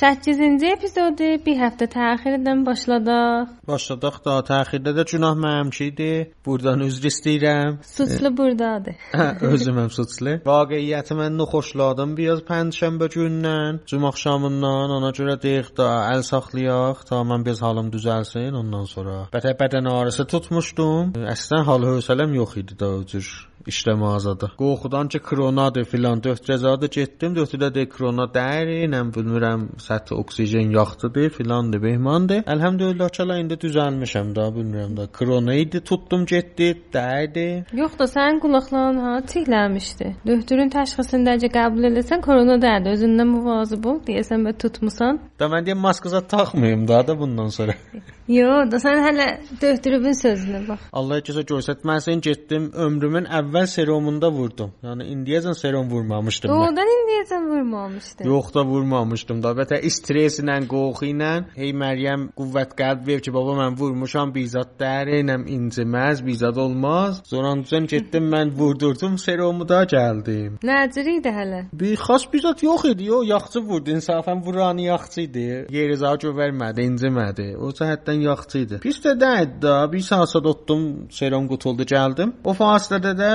8-ci epizodu bir həftə təxirdən başladıq. Başladıq da təxirdə də günah mənim idi. Burdan üzr istəyirəm. Suçlu burdadır. Hə, özüməm suçlu. Vaqiəti mən xoşladım biraz pəncşənbə gündən, cümə axşamından, ona görə deyək də əl saxlayaq ta mən biraz halım düzəlsin ondan sonra. Bətə bədən ağrısı tutmuşdum. Əslən hal hövsələm yox idi da o cür işlə mağazada. Qorxudan ki, kronadır filan döhtərəzadə getdim, döhtərdə də krona dəri, nə bilmirəm, səthi oksigen yaxtıdır filandır, behmandır. Əlhəmdülillah çala indi düzəlmişəm da, bilmirəm da. Krona idi, tutdum getdi, dərdi. Yox da sənin qulaqların ha tikləmişdi. Döhtürün təşxisini dəcə qəbul eləsən korona dərdi. Özündən müvazib ol, deyəsən və tutmusan. Da mən deyim maskazat taxmayım da da bundan sonra. Yox, da sən hələ döhtürübün sözünə bax. Allah kəsə göstərməsin, getdim ömrümün əvvəl serumunda vurdum. Yəni indiyəcən serum vurmamışdım. Doğrudan indiyəcən vurmamışdın. Yox da vurmamışdım da. Bətə stresslə, qorxu ilə, hey Məryəm qüvvət qəlb ver ki, baba mən vurmuşam, bizat dərinəm, inciməz, bizat olmaz. Zorancan getdim mən vurdurdum serumu da gəldim. Nəcür idi hələ? Bir xas bizat yox idi, o yaxçı vurdu. İnsafən vuranı yaxçı idi. Yeri zağı vermədi, incimədi. O cəhətdən yaxçı idi. Pis də deyildi da. Bir saat otdum, serum qutuldu, gəldim. O fasilədə də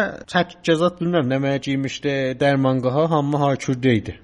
cəzat bilmirəm nə giymişdi, dərmanqaha hamı hakürdə idi.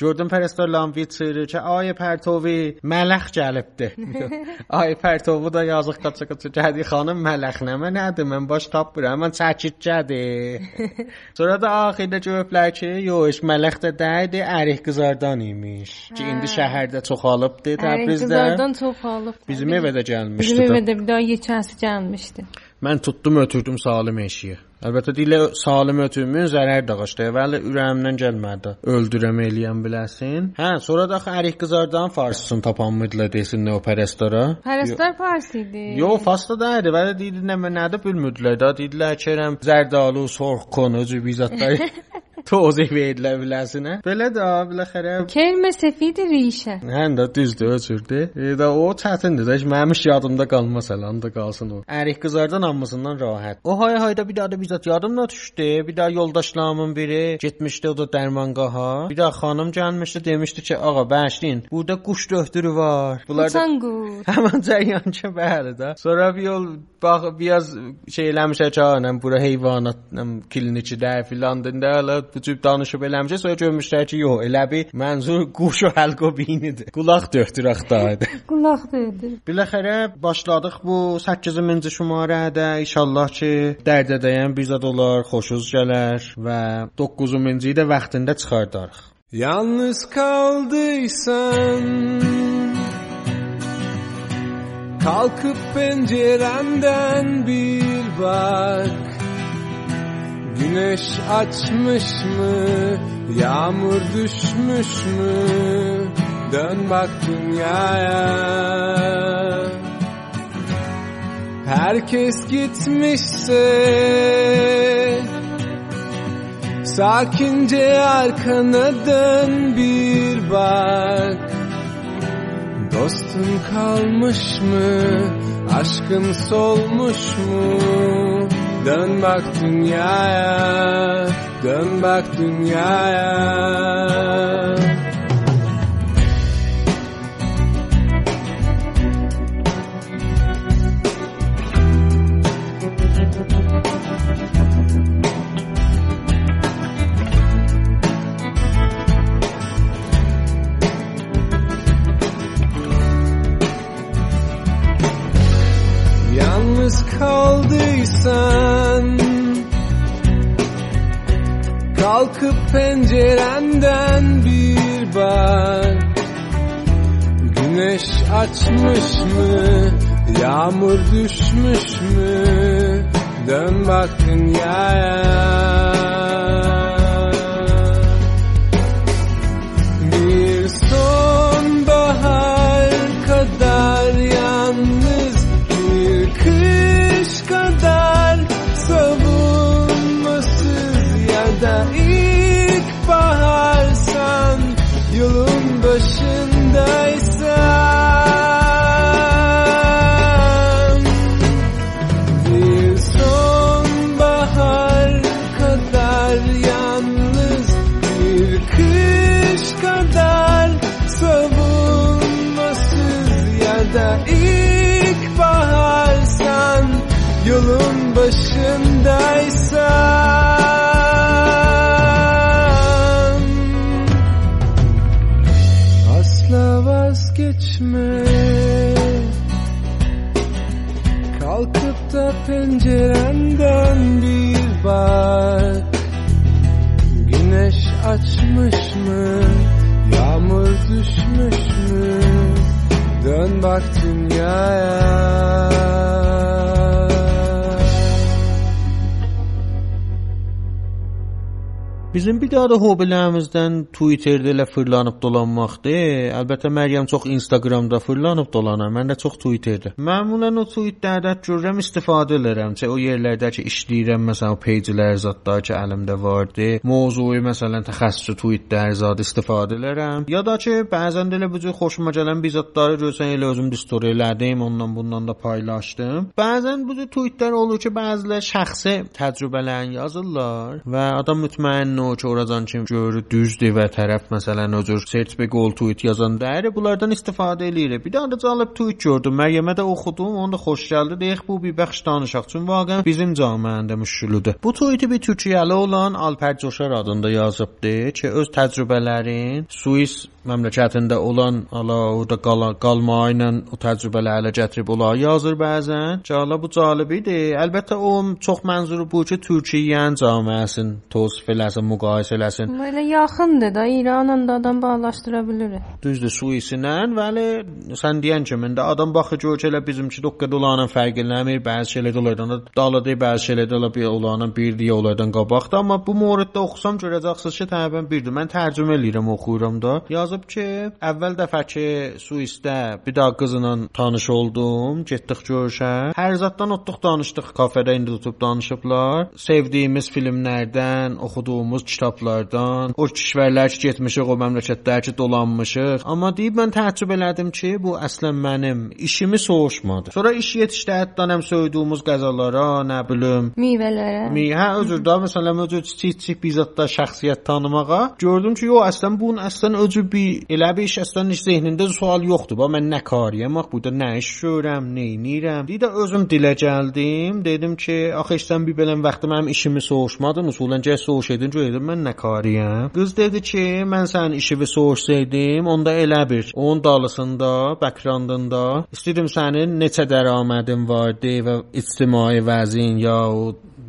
Gördüm pərəstərlərin vitri ki, ay pərtovi mələk gəlibdi. ay pərtovu da yazıq qaça qaça gəldi xanım mələk nə mən nədir mən baş tapmıram mən çəkicədir. Sonra da axirdə görüblər ki, yox, mələk də dəydi, ərik qızardan imiş. Ki indi şəhərdə çoxalıbdı Təbrizdə. Qızlardan çoxalıb. Bizim evə də gəlmişdi. Bizim evə də bir daha yekəsi gəlmişdi. Mən tutdum ötürdüm salim eşiyə. Əlbəttə dilə salim ötürmün zərər dağışdı. Vəli ürəyimdən gəlmədi. Öldürəm eləyəm biləsin. Hə, sonra da axı ərik qızardan farsısını tapanmıdılar desin nə o pərəstara. Pərəstər Fars idi. Yo, fasta da idi. Vəli deyir nə mən nədə bilmirdilər da. Dedilər Kerəm zərdalu, sorx konu, cübizatlar. Tozih verdilər biləsinə. Belə də biləxərə Kelmə səfid rişə. Həm də düzdür, ölçürdü. E, də o çətindir də. Mənim yadımda qalmaz elə, da qalsın o. Ərik qızardan hamısından rahat. O hay hayda bir daha da bizat yadımda düşdü. Bir daha yoldaşlarımın biri getmişdi o da dərmanqaha. Bir daha xanım gəlmişdi, demişdi ki, ağa bəşləyin, burada quş döhtürü var. Bunlar da. Həmin cəryan ki, bəli də. Sonra bir yol bax biraz şey eləmişə canım, bura heyvanat klinikidə filandır da, bu cür danışıb eləmişə, sonra görmüşlər ki, yox, elə bir mənzur quş o həlqo beynidir. Qulaq döhtür axtardı. Qulaq döydü. Biləxərə başladıq bu 8-ci şumarədə. İnşallah ki, dərdə dəyən bizə dolar, xoşuz gələr və 9-cu də vaxtında çıxardarıq. Yalnız kaldıysan Kalkıp penceremden bir bak Güneş açmış mı Yağmur düşmüş mü Dön bak dünyaya Herkes gitmişse Sakince arkana dön bir bak Dostun kalmış mı? Aşkın solmuş mu? Dönmek dünyaya, dönmek dünyaya. Kaldıysan Kalkıp pencerenden bir bak. Güneş açmış mı Yağmur düşmüş mü? Dön bak dünyaya Bizim bir daha da hobilərimizdən Twitterdə elə fırlanıb dolanmaqdır. Əlbəttə Məryəm çox Instagramda fırlanıb dolanır. Mən də çox Twitterdə. Məmulən o tweetlərdə görürəm istifadə edirəm. Çə o yerlərdə ki işləyirəm, məsələn, o page-lər zətlər ki əlimdə vardı. Mövzuu məsələn təxəssüs tweetlər zad istifadə edirəm. Ya da ki bəzən də elə bu cür xoşuma gələn bir zətləri görsən elə özüm story elədim, ondan bundan da paylaşdım. Bəzən bu cür tweetlər olur ki, bəziləri şəxsi təcrübələrini yazırlar və adam mütməyin o ki oradan kim görür düzdür və tərəf məsələn o cür search bir goal tweet yazan dəri bunlardan istifadə eləyir. Bir də də cəlb tweet gördüm. Məryəmə də oxudum. Onu da xoş gəldi. Deyək bu bir bəxş danışaq. Çünki vaqəən bizim cəmiəndə müşkülüdür. Bu tweeti bir Türkiyəli olan Alper Coşar adında yazıbdı ki, öz təcrübələrin Swiss məmləkətində olan ala orada qala, qalma ilə o təcrübələri gətirib olar yazır bəzən. Cəla bu cəlib idi. Əlbəttə o çox mənzuru bu ki, Türkiyənin cəmiyyəsini tavsif eləsin, müqayisə eləsin. Amma elə yaxındır da İranla da adam bağlaşdıra bilir. Düzdür, Suislə, vəli sən deyən kimi də adam baxır ki, elə bizimki doqqada olanın fərqlənmir, bəzi şeylər onlardan da daladı, bəzi şeylər də ola bir olanın bir deyə onlardan qabaqda, amma bu moriddə oxusam görəcəksiniz ki, təbən birdir. Mən tərcümə eləyirəm, oxuyuram da. Yazıb ki, əvvəl dəfə ki Suisdə bir daha qızla tanış oldum, getdik görüşə. Hər zaddan otduq danışdıq kafedə indi tutub danışıblar. Sevdiyimiz filmlərdən, oxuduğumuz kitablardan, o kişvərlər ki, getmişik o məmləkətlər ki, dolanmışıq. Amma deyib mən təəccüb elədim ki, bu əslən mənim işimi soğuşmadı. Sonra iş yetişdi hətta nəm söydüyümüz qəzalara, nə bilim, Meyvələrə. Mi, hə özür də məsələn özür kiçik bir zətdə şəxsiyyət tanımağa gördüm ki, yox əslən bunun əslən özü bir elə bir iş əslən zehnində sual yoxdur. Bax mən nə karıyam, bax burada nə iş görürəm, nə edirəm. Bir də özüm dilə gəldim, dedim ki, axı sən bir belən vaxtı mənim işimi soğuşmadın, usulən gəl soğuşaydın, görədim mən nə karıyam. Qız dedi ki, mən sənin işini soğuşsaydım, onda elə bir onun dalısında, backgroundında istədim sənin neçə dərəmədin vardı və ictimai vəzin ya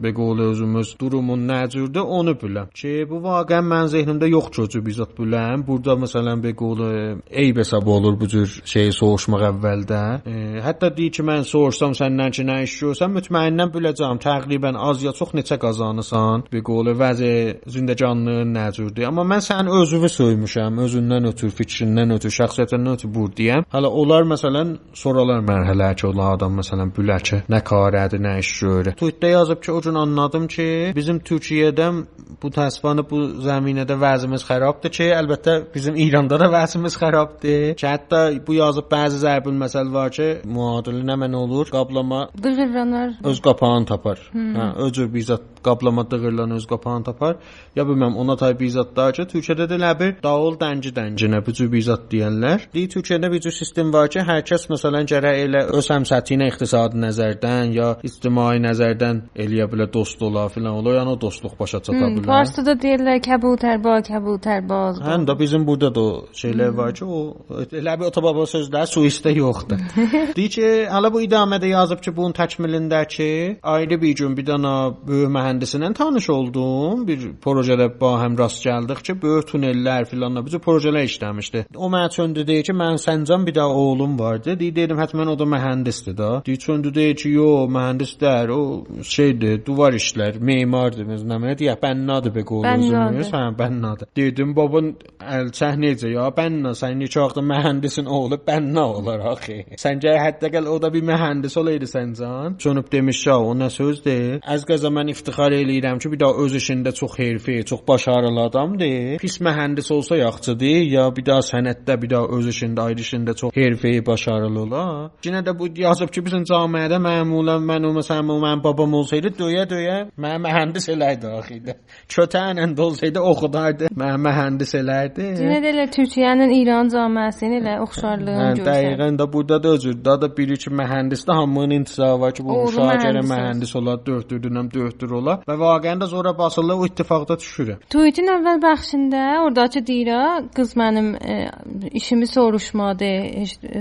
به قول özümüz durumun nə cürdür onu biləm. Ki bu vaqəən mən zehnimdə yox çocuq bizat biləm. Burada məsələn be qolu eyb hesab olur bu cür şey soğuşmaq əvvəldə. E, hətta deyir ki mən sorursam səndən ki nə iş görsən mütməyindən biləcəm təqribən az ya çox neçə qazanırsan. Be qolu vəzi zindəcanlığın nə cürdür. Amma mən sənin özünü söymüşəm, özündən ötür, fikrindən ötür, şəxsiyyətindən ötür burdiyəm. Hələ onlar məsələn soralar mərhələ ki, onlar adam məsələn bülər ki, nə karədir, nə iş görür. Tweetdə yazıb ki, o gün anladım ki, bizim Türkiyədə bu təəssüfənə bu zəminədə vəziyyətimiz xarabdır ki, əlbəttə bizim İranda da vəziyyətimiz xarabdır. Ki hətta bu yazıb bəzi zərbül məsəl var ki, müadili nə mən olur? Qablama Dığırlanar. öz qapağını tapar. Hə, öcür bizat qablama dığırlan öz qapağını tapar. Ya bilməm ona tay bizatlar ki, Türkiyədə də elə bir dağıl dənci dəncinə bu cür bizat deyirlər. Deyir Türkiyədə bir cür sistem var ki, hər kəs məsələn gərək elə öz həmsətiyinə iqtisadi nəzərdən ya ictimai nəzərdən eləyə bilər, dost ola filan ola, yəni o dostluq başa çata bilər. Farsda deyirlər kəbutər ba, kəbutər baz. ba. Həm də bizim burada da o şeylər var ki, o elə bir otobaba sözlər Suisdə yoxdur. Deyir ki, hələ bu idamədə yazıb ki, bunun təkmilində ki, ayrı bir gün bir dənə böyük mühəndislə tanış oldum. Bir projedə ba həm rast gəldik ki, böyük tunellər filan bu cür projelər işləmişdi. O mənə çöndü deyir ki, mən Səncan bir də oğlum vardı. Deyir dedim hətta o da mühəndisdir da. Deyir çöndü deyir ki, yo, mühəndis deyil, o şeydir, işlər, memardır, nə mənə deyə bənnadır be qol Bənnadır. özümüz. Hə, bənnadır. Dedim baban əlçəh necə ya? Bənna, sən neçə vaxt mühəndisin oğlu bənna olar axı. Səncə hətta gəl o da bir mühəndis olaydı Səncan. Çönüb demiş ya, o nə sözdür? Az qaza mən iftixar eləyirəm ki, bir də öz işində çox hərfi, çox başarılı adamdır. Pis mühəndis olsa yaxşıdır, ya bir daha sənətdə, bir daha öz işində, ayrı işində çox hərfi, başarılı ola. Yenə də bu yazıb ki, bizim cəmiyyədə məmulən mən o məsələn o mənim babam olsaydı döyə-döyə mənə mühəndis elədi axıydı. Kötənlə dolsaydı oxudardı. Mənə mühəndis elədi. Yenə də elə Türkiyənin İran cəmiyyətinin elə oxşarlığını görsən. dəqiqən də burada da özür. Da da biri ki mühəndisdə hamının intizarı var ki, bu uşaq gərək mühəndis ola, dördürdünəm dördür ola və vaqəən də zora basırlar o ittifaqda düşürəm. Tweetin əvvəl bəxşində ordakı deyirə qız mənim e, işimi soruşmadı,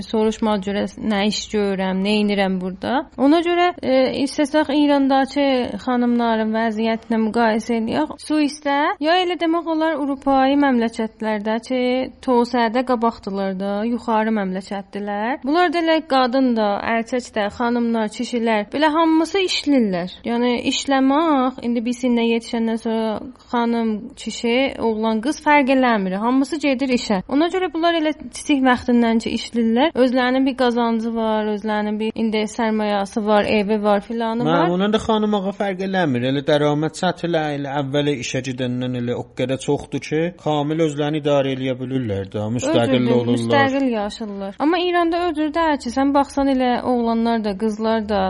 soruşma görə nə iş görürəm, nə edirəm burada. Ona görə e, istəsək İrandakı xanımların vəziyyətinə müqayisə edək. Suisdə ya elə demək olar Avropai məmləkətlərdə ki, tövsədə qabaqdılar da, yuxarı məmləkətdilər. Bunlar da elə qadın da, erkək də, xanımlar, kişilər belə hamısı işlirlər. Yəni işləmək indi biz sinə yetişəndən sonra xanım, kişi, oğlan, qız fərq eləmir. Hamısı gedir işə. Ona görə bunlar elə kiçik vaxtından ki işlirlər. Özlərinin bir qazancı var, özlərinin bir indi sərmayəsi var, evi var, filanı var. Məmunun da xanım ağa fərq eləmir. Elə dərəmət səthlə elə əvvəl işə gedəndən elə o qədər çoxdur ki, kamil özlərini idarə eləyə bilirlər də, müstəqil olurlar. Müstəqil yaşayırlar. Amma İranda ödür də ki, sən baxsan elə oğlanlar da, qızlar da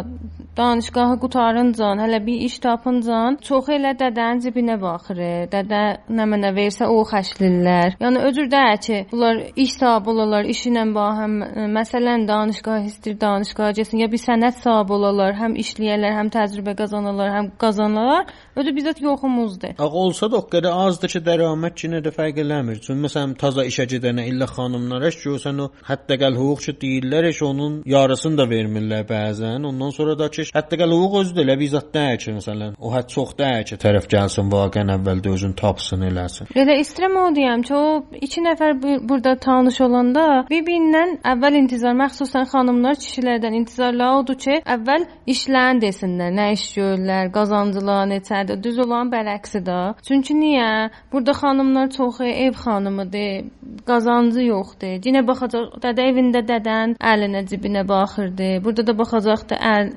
danışqahı qutarıncan, hələ bir iş tapıncan, çox elə dədənin cibinə baxır. Dədə nə mənə versə o xərclirlər. Yəni ödür də ki, bunlar iş sahibi olarlar, işi ilə bahəm məsələn danışqah istir, danışqaha getsin, ya bir sənət sahibi olarlar, həm işləyərlər, həm təcrübə qazanarlar, həm qazanarlar. Ödür bizzət yoxumuzdur. Ağa olsa da o qədər azdır ki, dərəmət yenə də fərq eləmir. Çünki məsələn taza işə gedənə illə xanımlara görsən o hətta hüquqçu deyirlər, heç onun yarısını da vermirlər bəzən. Ondan sonra da ki, hətta hüquq özü də elə bizzat deyir ki, məsələn, o hətta çox deyir ki, tərəf gəlsin vaqən əvvəldə özün tapsın eləsin. Elə istəyirəm o deyəm ki, o iki nəfər bu- burada tanış olanda bir-birindən əvvəl intizar, məxsusən xanımlar kişilərdən intizarlar odur ki, əvvəl işlərin desinlər, nə iş görürlər, qazancılar neçədir. Düz olan bərəksidir. Çünki niyə? Burada xanımlar çoxu ev xanımıdır, qazancı yoxdur. Yenə baxacaq, dədə evində dədən əlinə cibinə baxırdı. Burada da baxacaqdı əl,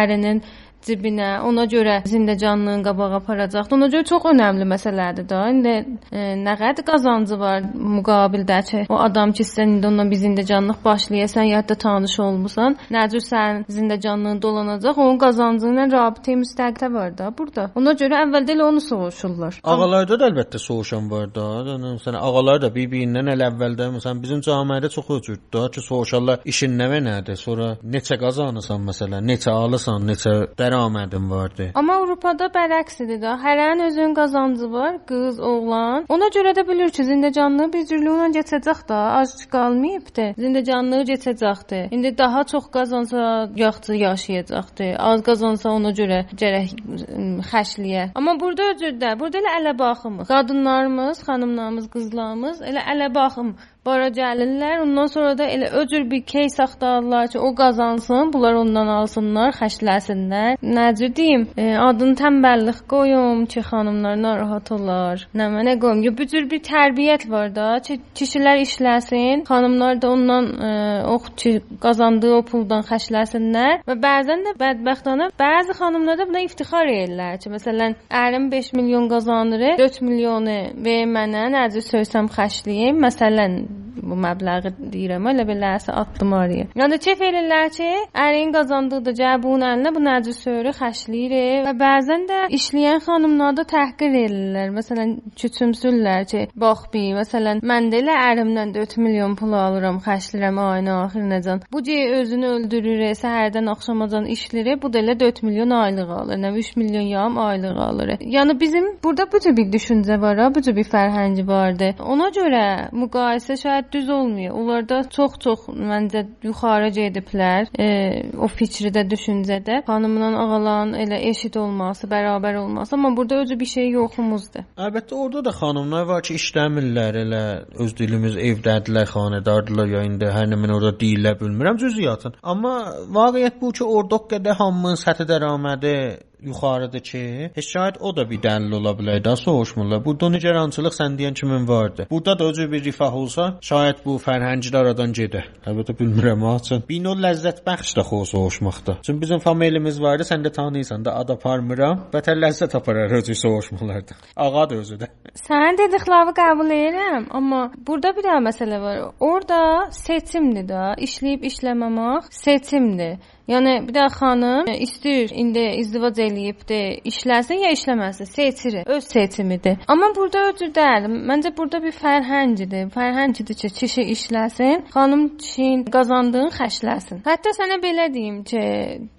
ərinin cibinə, ona görə zindəcanlığın qabağa aparacaqdı. Ona görə çox önəmli məsələdir da. İndi e, nə qədər qazancı var müqabildə ki, o adam ki, sən indi onunla bir zindəcanlıq başlayasan, ya da tanış olmusan, nə cür sənin zindəcanlığın dolanacaq, onun qazancı ilə rabitə müstəqdə var da burada. Ona görə əvvəldə elə onu soruşurlar. Ağalarda da əlbəttə soğuşan var da. Yəni məsələn ağalar da bir-birindən elə əvvəldə məsələn bizim cəmiyyətdə çox öcürdür da ki, soruşarlar işin nə və nədir? Sonra neçə qazanırsan məsələn, neçə alırsan, neçə dərəmədin vardı. Amma Avropada bərəksidir də. Hərənin özünün qazancı var, qız, oğlan. Ona görə də bilir ki, zindəcanlığı bir cürlüylə keçəcək də, az qalmayıbdı. Zindəcanlığı keçəcəkdi. İndi daha çox qazansa yaxşı yaşayacaqdı. Az qazansa ona görə gərək xərcləyə. Amma burada öcürdə, burada elə ələ baxımıq. Qadınlarımız, xanımlarımız, qızlarımız elə ələ baxım bara gəlirlər. Ondan sonra da elə o cür bir keys axtarırlar ki, o qazansın, bunlar ondan alsınlar, xərcləsinlər. Nəcür deyim, e, adını tənbəllik qoyum ki, xanımlar narahat olar. Nə mənə qoyum. Yo, bu cür bir tərbiyyət var da, ki, kişilər işləsin, xanımlar da ondan e, o ki, qazandığı o puldan xərcləsinlər və bəzən də bədbəxtana bəzi xanımlar da buna iftixar edirlər ki, məsələn, ərim 5 milyon qazanır, 4 milyonu ver mənə, nəcür söysəm xərcləyim. Məsələn, bu məbləği deyirəm, elə beləsə atdım oraya. Yəni kef elirlər ki, ərin cəbun əlinə bu necə söyrü xərcləyir və bəzən də işləyən xanımlar da təhqir edirlər. Məsələn, küçümsürlər ki, bax bir, məsələn, mən də elə ərimdən 4 milyon pul alıram, xərcləyirəm ayın axırınacan. Bu cə özünü öldürür, səhərdən axşamacan işləyir, bu da elə 4 milyon aylıq alır, nə 3 milyon yam aylıq alır. Yəni bizim burada bu cür bir düşüncə var, bu cür bir fərhəngi vardı. Ona görə müqayisə şaید düz olmuyor. Onlarda çox-çox məncə yuxarı gediblər. E, o fikridə, düşüncədə xanımla ağaların elə eşit olması, bərabər olması, amma burada özü bir şey yoxumuzdur. Əlbəttə orada da xanımlar var ki, işləmirlər, elə öz dilimiz evdədirlər, xanədardılar ya indi hər nə mən orada deyirlər bilmirəm cüziyyatın. Amma vaqiət bu ki, orada qədər hamının səthi dəramədi yuxarıdır ki, heç şayad o da bir dəlil ola bilər də soğuşmurlar. Burada nigerançılıq sən deyən kimi vardı. Burada da özü bir rifah olsa, şayad bu fərhənglər aradan gedə. Əlbəttə bilmirəm açın. Bir növ ləzzət bəxş də xo soğuşmaqda. Çünki bizim familiyamız vardı, sən də tanıyırsan da ad aparmıram. Bətər ləzzət aparar özü soğuşmalarda. Ağa da özü də. Sənin dediklərini qəbul edirəm, amma burada bir daha məsələ var. Orda seçimdir də, işləyib işləməmək seçimdir. Yəni bir də xanım istəyir indi izdivac eləyibdi, işləsin ya işləməsin, seçir, öz seçimidir. Amma burada öcür deyil. Məncə burada bir fərhəngdir. Fərhəngdir ki, kişi işləsin, xanım kişinin qazandığını xərcləsin. Hətta sənə belə deyim ki,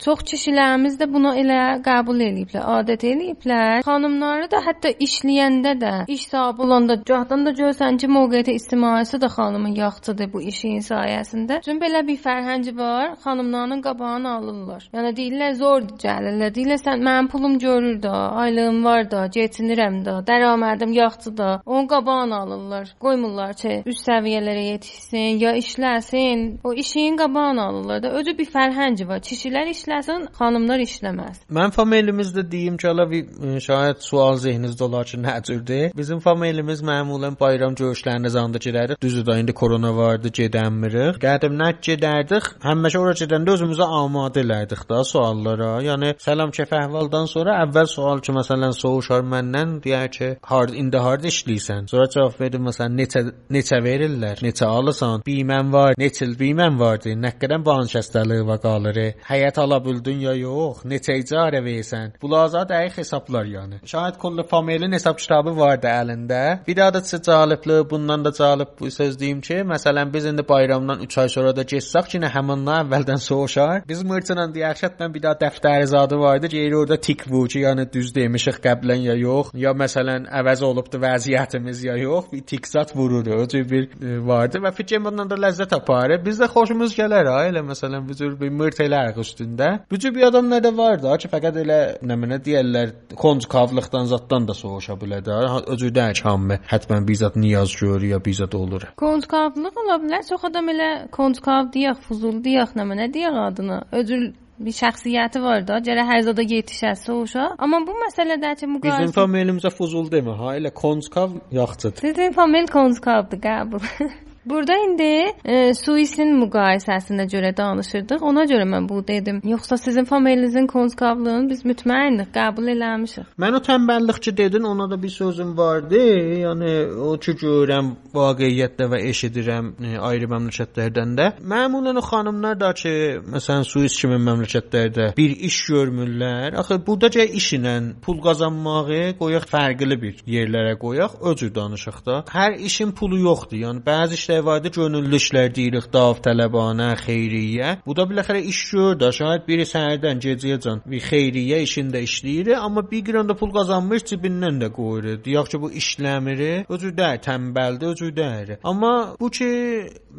çox kişilərimiz də bunu elə qəbul eləyiblər, adət eləyiblər. Xanımları da hətta işləyəndə də, iş sahibi olanda gahdan da görsən ki, mövqedə istimaiyyəsi də xanımın yaxçıdır bu işin sayəsində. Çünki belə bir fərhəng var, xanımların qabağını alırlar. Yəni deyirlər zor gəlirlər. Deyirlər sən mənim pulum görür də, aylığım var da, keçinirəm də, dəramədim yaxçı da. Onun qabağını alırlar. Qoymurlar ki, üst səviyyələrə yetişsin ya işləsin. O işin qabağını alırlar da. Özü bir fərhəng var. Kişilər işləsin, xanımlar işləməz. Mən familiyamızda deyim ki, ala bir e, şayət sual zehninizdə olar ki, nə cürdür? Bizim familiyamız məmulən bayram görüşlərinə zanda girərik. Düzdür da indi korona vardı, gedənmirik. Qədimdən gedərdik. Həmişə ora gedəndə özümüzə amadə elərdik da suallara. Yəni salam kef əhvaldan sonra əvvəl sual ki, məsələn, soğuşar məndən deyər ki, hard indi hard işləyirsən. Sonra cavab verir məsələn neçə neçə verirlər, neçə alırsan, bimən var, neçə il bimən vardı, nə qədər bank xəstəliyi və qalır. Həyat ala bildin ya yox, neçə icarə versən. Bunlar dəqiq hesablar yəni. Şayət kullu familiyanın hesab kitabı vardı əlində. Bir daha da cəlibli, bundan da cəlib bu söz deyim ki, məsələn biz indi bayramdan 3 ay sonra da getsək ki, nə həminlə əvvəldən soğuşar. Biz mırçınan deyəşətlə bir daha dəftər zadı vardı ki, orada tik ki, yəni düz demişik qəblən ya yox, ya məsələn əvəz olubdu vəziyyətimiz ya yox, bir tiksat vurur. O cür bir e, vardı və fikrim bundan da ləzzət apar. Biz də xoşumuz gələr ha, elə məsələn bu cür bir mırt elərik üstündə. Bu cür bir adam nədə var da ki, fəqət elə nə mənə deyirlər, konçkavlıqdan zatdan da soğuşa bilər də. O cür deyək hamı həttən bizat niyaz görür ya bizat olur. Kontkavlıq ola bilər. Çox adam elə kontkav deyək, fuzul deyək, nə mənə deyək adını. Öcül bir şəxsiyyəti var da, gərək hər zada yetişəsə uşaq. Amma bu məsələdə ki, müqayisə Bizim familiyamıza fuzul demə ha, elə konçkav yaxçıdır. Sizin famil konskavdır qəbul. Burada indi e, Suisin müqayisəsinə görə danışırdıq. Ona görə mən bu dedim. Yoxsa sizin familiyanızın konskavlığını biz mütməyinik qəbul eləmişik. Mən o tənbəllikçi dedin, ona da bir sözüm vardı. Yəni o ki görürəm vaqiətdə və eşidirəm e, ayrı məmləkətlərdən də. Məmulən o xanımlar da ki, məsələn Suis kimi məmləkətlərdə bir iş görmürlər. Axı burdaca işlə pul qazanmağı qoyaq fərqli bir yerlərə qoyaq, o cür danışaq da. Hər işin pulu yoxdur. Yəni bəzi işlər vardı gönüllü işlər deyirik, davtələbanə, xeyriyyə. Bu da biləxərə iş gör də, şahid biri səhərdən gecəyəcən bir xeyriyyə işində işləyir, amma bir qıranda pul qazanmış cibindən də qoyur. Deyək ki, bu işləmir, cür deyil, tənbəldir, cür deyil. Amma bu ki,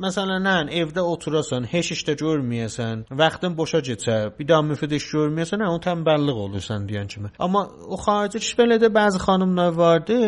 məsələn, hə, evdə oturasan, heç iş də görməyəsən, vaxtın boşa keçə, bir daha müfid iş görməyəsən, hə, o tənbəllik olursan deyən kimi. Amma o xarici kişilərdə bəzi xanımlar vardı,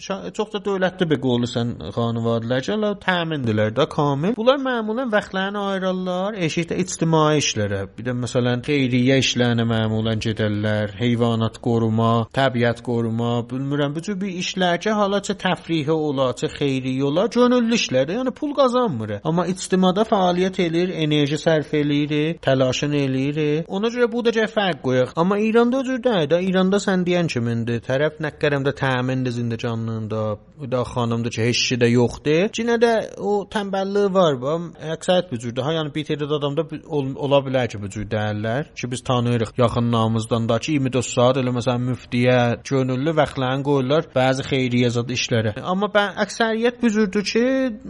çox da dövlətli bir qolusan xanım vardılar ki, təmin kamildirlər də, kamil. Bunlar məmulən vaxtlarını ayırırlar, eşikdə ictimai işlərə. Bir də məsələn xeyriyyə işlərinə məmulən gedərlər, heyvanat qoruma, təbiət qoruma, bilmirəm bu cür bir işlər ki, halaca təfrihi ola, çə xeyriyyə ola, könüllü işlərdir. Yəni pul qazanmır. Amma ictimada fəaliyyət eləyir, enerji sərf eləyir, təlaşını eləyir. Ona görə bu da cə fərq qoyaq. Amma İranda o cür deyil. İranda sən deyən kimindir? Tərəf nə qədərdə təmindir zində canlığında. Bu da xanımdır ki, heç şey də yoxdur. Cinə də o tənbəlliyi var. Əksəriyyət bu cürdür. Ha, yəni bir tədad adamda ol, ola bilər ki, bu cür dəyərlər ki, biz tanıyırıq yaxınlarımızdan da ki, 24 saat elə məsələn müftiyə, könüllü vaxtlarını qoyurlar bəzi xeyriyyə zad işlərə. Amma mən əksəriyyət bu cürdür ki,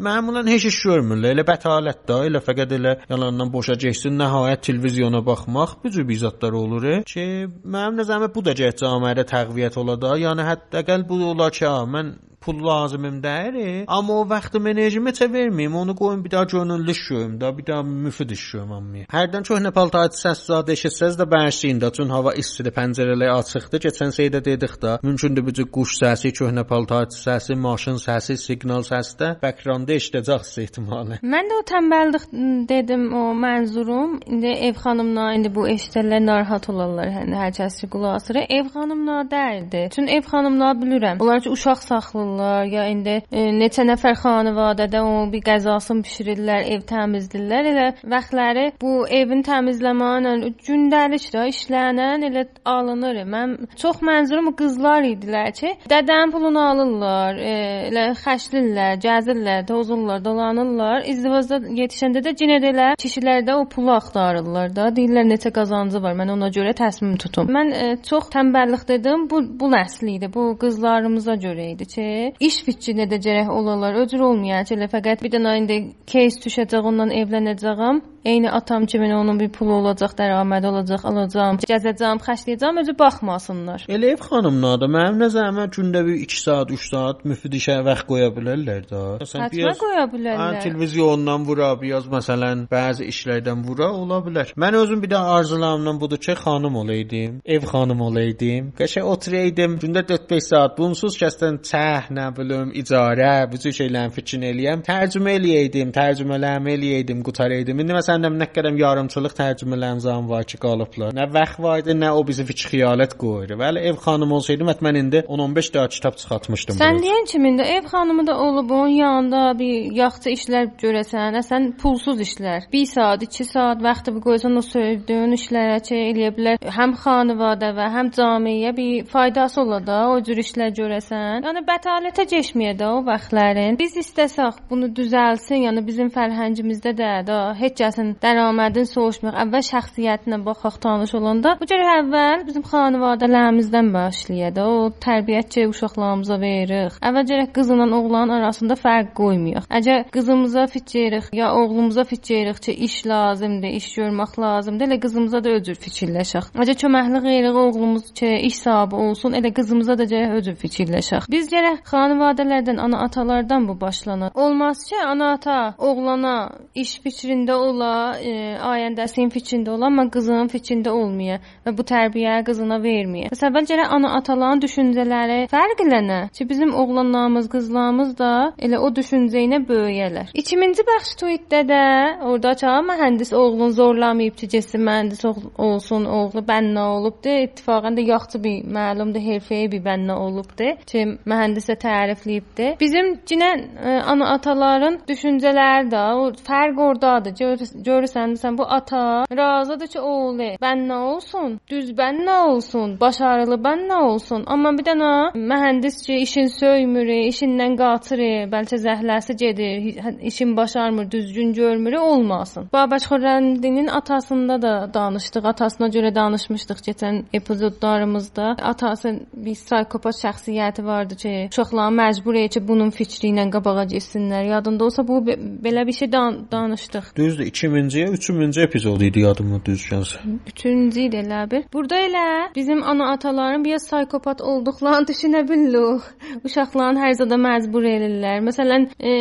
məmulən heç iş görmürlər. Elə bətalət də, elə fəqət elə yalandan boşa keçsin, nəhayət televizyona baxmaq bu cür bizatlar olur ki, mənim nəzərimdə bu da gəç cəmiyyətə təqviyyət ola da. Yəni hətta bu olar ki, mən pul lazımım deyir. Amma o vaxtım enerjimi çə verməyim. Onu qoyum bir daha gönüllü işləyim da, bir daha müfid işləyim amma. Hərdən köhnə paltar səs zad eşitsəz də bəşləyin də, çünki hava istidir, pəncərələr açıqdır. Keçən şeydə dedik də, mümkündür bu quş səsi, köhnə paltar səsi, maşın səsi, siqnal səsi də backgroundda eşidəcəksiniz ehtimalı. Mən də o tənbəllik dedim, o mənzurum. İndi ev xanımlar indi bu eşidərlər narahat olarlar, yəni hər kəs qulaq asır. Ev xanımlar deyildi. Çünki ev xanımlar bilirəm. Onlar ki uşaq saxlayırlar alırlar, ya indi e, neçə nəfər xanivadədə o bir qəzasını bişirirlər, ev təmizləyirlər. Elə vaxtları bu evin təmizləməklə gündəlik də işlənən elə alınır. Mən çox mənzurum qızlar idilər ki, dədənin pulunu alırlar, e, elə xərclirlər, gəzirlər, tozurlar, dolanırlar. İzdivacda yetişəndə də yenə də elə kişilər də o pulu axtarırlar da. Deyirlər neçə qazancı var. Mən ona görə təsmim tutum. Mən e, çox tənbəllik dedim. Bu bu nəsli idi. Bu qızlarımıza görə idi ki, iş fikrinə də gərək olalar. Öcür olmayacaq. Elə fəqət bir dənə indi case düşəcək, ondan evlənəcəyəm. Eyni atam kimi onun bir pulu olacaq, dərəmədi olacaq, alacağam, gəzəcəm, xərcləyəcəm, özü baxmasınlar. Elə ev xanımlar mənim nəzərimə gündə bir 2 saat, 3 saat müfid işə vaxt qoya bilərlər də. Həttə qoya bilərlər. Hə, televizyondan vura, biraz məsələn bəzi işlərdən vura ola bilər. Mən özüm bir də arzularımdan budur ki, xanım olaydım, ev xanım olaydım. Qəşəng oturaydım, gündə 4-5 saat bunsuz kəsdən çəh, nə bilim, icarə, bu cür şeylərin fikrini eləyəm, tərcümə eləyəydim, tərcümələrimi eləyəydim, qutaraydım. İndi məsələn mənim nə qədəm yarımçılıq tərcümələrim zam var ki, qalıblar. Nə vaxt var idi, nə o bizi fikir xəyalət qoyur. Vəli ev xanım olsaydım, mən indi 10-15 daha kitab çıxartmışdım. Sən deyən kimində ev xanımı da olub onun yanında bir yaxşı işlər görəsən, sən pulsuz işlər. 1 saat, 2 saat vaxtı qoysan o söydüyün işlərə ki, eləyə bilər. Həm xanıvadə və həm cəmiyyəyə bir faydası ola da o cür işlər görəsən. Yəni bətalətə keçməyə də o vaxtların. Biz istəsək bunu düzəlsin, yəni bizim fərhəngimizdə də da heç kəsin dərəmədin soruşmaq, əvvəl şəxsiyyətinə baxaq tanış olanda, bu cür əvvəl bizim xanivadələrimizdən başlayır o tərbiyətçi uşaqlarımıza veririk. Əvvəl gərək qızla oğlan arasında fərq qoymayaq. Əgər qızımıza fikiririk ya oğlumuza fikiririk ki, iş lazımdır, iş görmək lazımdır, elə qızımıza da öcür fikirləşək. Əgər köməkli qeyri oğlumuz ki, iş sahibi olsun, elə qızımıza da gərək öcür fikirləşək. Biz gərək xanivadələrdən, ana atalardan bu başlanır. Olmaz ki, ana ata oğlana iş fikrində ola, e, ayəndəsinin fikrində olan, amma qızının fikrində olmaya və bu tərbiyə qızına verməyə. Məsələn, gərək ana ataların düşüncələri fərqlənə ki, bizim oğlanlarımız, qızlarımız da elə o düşüncə ilə böyüyərlər. 2-ci bəxş tweetdə də orada çağ mühəndis oğlun zorlamayıb ki, getsin mühəndis olsun, oğlu bənna olubdu. İttifaqən də yaxşı bir məlumdur, hərfəyə bir bənna olubdu ki, mühəndisə tərifləyibdi. Bizim cinə e, ana ataların düşüncələri də o fərq ordadır. Gör, görürsən, sən bu ata razıdır ki, oğlu bənna olsun, düz bənna olsun, başarılı bənna olsun. Amma bir dənə mühəndis ki, işin söymür, işindən qaçır, bəlkə zəhləsi gedir, hə, işin başarmır, düzgün görmür, olmasın. Babək Xürrəmdinin atasında da danışdıq, atasına görə danışmışdıq keçən epizodlarımızda. Atası bir psixopat şəxsiyyəti vardı ki, uşaqları məcbur edir ki, bunun fikri ilə qabağa getsinlər. Yadında olsa bu belə bir şey dan danışdıq. Düzdür, 2000-ci, 3000-ci epizod idi yadımda düzgənsə. Üçüncü idi elə bir. Burada elə bizim ana ataların bir psixopat olduqlarını düşünə bilirik. Uşaqların hər zada məcbur edirlər. Məsələn, e,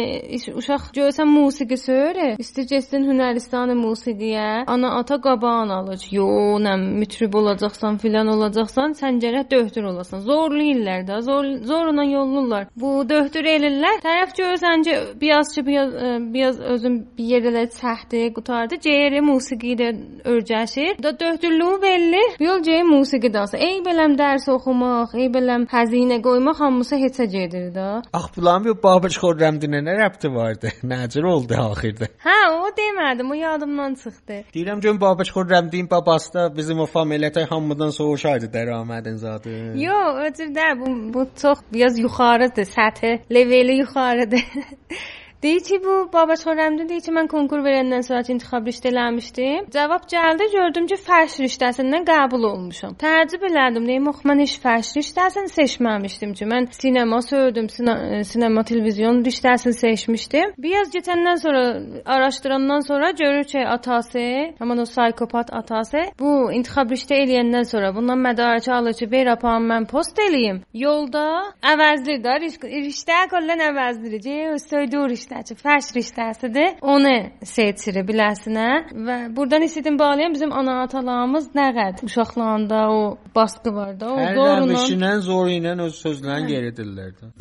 uşaq görsən musiqi söyür, istəyir getsin Hünəristanı musiqiyə, ana ata qabağın alır. Yo, nə mütrib olacaqsan, filan olacaqsan, sən gərək döhtür olasan. Zorlayırlar da, zor zorla yollurlar. Bu döhtür elirlər. Tərəf görsən ki, biraz ki, biraz, biraz özün bir yerdə çəhdi, qutardı. Ceyri musiqi də örcəşir. Da döhtürlüyü belli. Yol cey musiqi dansı. Ey beləm dərs oxumaq, ey beləm xəzinə qoymaq hamısı heçə gedir də. Ax, bulan bir Babək Xürrəmdinə nə rəbti vardı? Nəcür oldu axırda? Hə, o demədim, o yadımdan çıxdı. Deyirəm ki, Babək Xürrəmdin babası da bizim o familiyyətə hamıdan soğuşardı dərəmədin zadı. Yo, öcür də bu, bu çox biraz yuxarıdır, səthi, leveli yuxarıdır. Deyir ki, bu Babək Xürrəmdə deyir ki, mən konkur verəndən sonra intixab riştə eləmişdim. Cavab gəldi, gördüm ki, fərş riştəsindən qəbul olmuşam. Təəccüb elədim, deyim, ox mən heç fərş riştəsini seçməmişdim ki, mən sinema söyürdüm, sine sinema televizyon riştəsini seçmişdim. Biraz getəndən sonra, araşdırandan sonra görür ki, atası, həmin o psixopat atası bu intixab riştə eləyəndən sonra bundan mədarək alır ki, ver apam mən post eləyim. Yolda əvəzlir də, riştə kollən əvəzdir. Söyür riştə riştəçi, fərş riştəsidir. Onu seçir biləsinə və burdan istədim bağlayan bizim ana atalarımız nə qədər uşaqlarında o baskı var da, o Hər zorla. nəvişinən zoru ilə öz sözlərini də.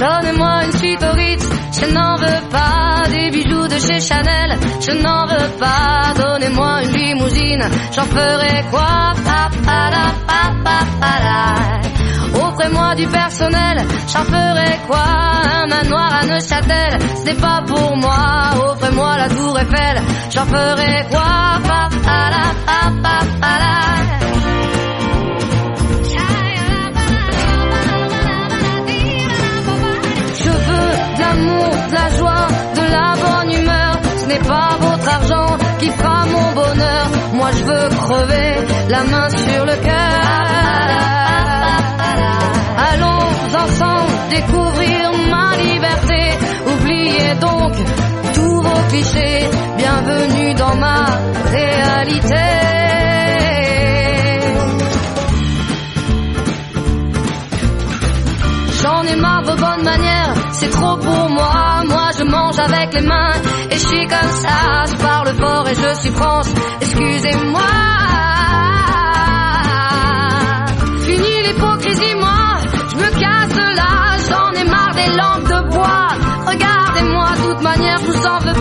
Donne-moi une suite au Ritz, je n'en veux pas. des bijoux de chez Chanel, je n'en veux pas. Donnez-moi une limousine, j'en ferai quoi? Offrez-moi du personnel, j'en ferai quoi? Un manoir à Neuchâtel, ce n'est pas pour moi. Offrez-moi la tour Eiffel, j'en ferai quoi? Je de la joie, de la bonne humeur. Ce n'est pas votre argent qui fera mon bonheur. Moi je veux crever la main sur le cœur. Allons ensemble découvrir ma liberté. Oubliez donc tous vos clichés. Bienvenue dans ma réalité. J'en ai marre vos bonnes manières, c'est trop pour moi. Avec les mains et je suis comme ça. Je parle fort et je suis France, excusez-moi. Fini l'hypocrisie, moi, je me casse là. J'en ai marre des lampes de bois. Regardez-moi, de toute manière, je vous en veux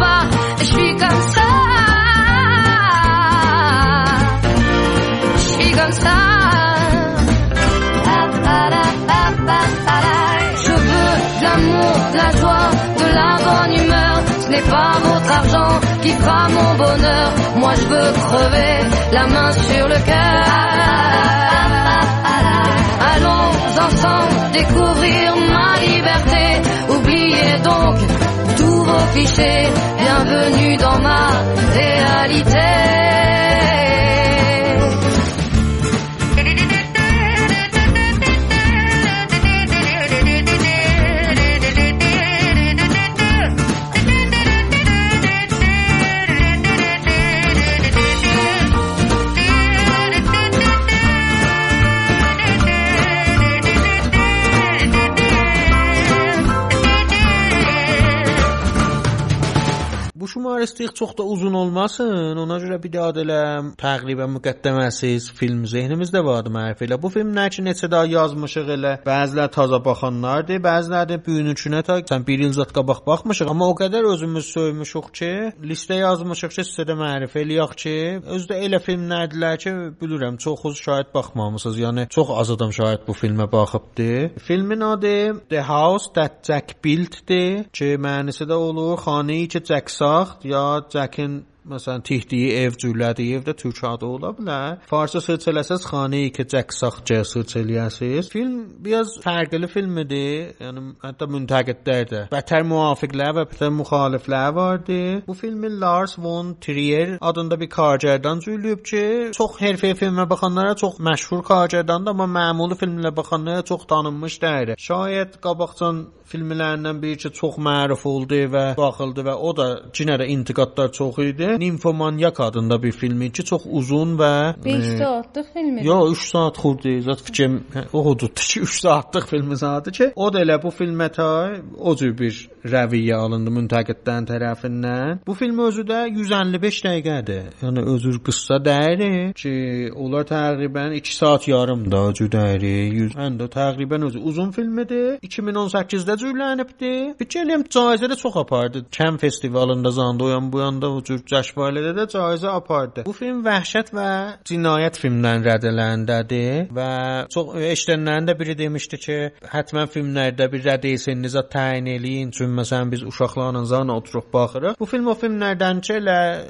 n'est pas votre argent qui fera mon bonheur. Moi je veux crever la main sur le cœur. Allons ensemble découvrir ma liberté. Oubliez donc tous vos clichés. Bienvenue dans ma réalité. prestih çox da uzun olmasın. Ona görə bir də ad elə təqribən müqəddəməsiz film zehnimizdə vardı mərif elə. Bu film nə ki neçə daha yazmışıq elə. Bəzilər taza baxanlardır, bəziləri də büyünükünə ta sən 1 il zət qabaq baxmışıq, amma o qədər özümüz söymüşük ki, listə yazmışıq ki, sizə də mərif eləyək ki, özdə elə filmlərdilər ki, bilirəm çoxuz şahid baxmamısınız. Yəni çox az adam şahid bu filmə baxıbdı. Filmin adı The House That Jack Built-dir ki, mənisi də olur, xanəyi ki, Jack saxt, یا جکن مثلا تیهدی ev cürlədi ev də türk adı ola bilər. Farsça search eləsəz xanəyi ki Jack saxca search eləyəsiz. Film biraz fərqli filmdir. Yəni hətta müntəqidlər də bətər müvafiqlər və bətər müxaliflər vardı. Bu filmi Lars von Trier adında bir kargərdan cürlüyüb ki, çox hərfəyə filmə baxanlara çox məşhur kargərdandır, amma məmuli filmlərə baxanlara çox tanınmış deyil. Şayət qabaqcan filmlərindən biri ki, çox məruf oldu və baxıldı və o da yenə də intiqadlar çox idi. Nimfomanyak adında bir filmi ki, çox uzun və 5 saatlıq filmdir. Yo 3 saat xurdu. Zət fikrim hə, o hududdur ki, 3 saatlıq filmin zadı ki, o da elə bu filmə ta o cür bir rəviyyə alındı müntəqidlərin tərəfindən. Bu film özü də 155 dəqiqədir. Yəni özür qıssa deyil ki, onlar təqribən 2 saat yarım da cür deyil. 100 həndə təqribən özü uzun filmidir. 2018-də cürlənibdi. Bir gələm caizə də çox apardı. Kəm festivalında zanda o yan bu yanda o cür جشن باله داده جایزه آپارده. او فیلم وحشت و جنایت فیلم نن رده لنده ده و اشتننده بری دیمشته که حتما فیلم نرده بری رده ایسه نزا تاینه لین چون مثلا بیز اشاقلان انزان اطروخ باخره. او فیلم و فیلم نردن چه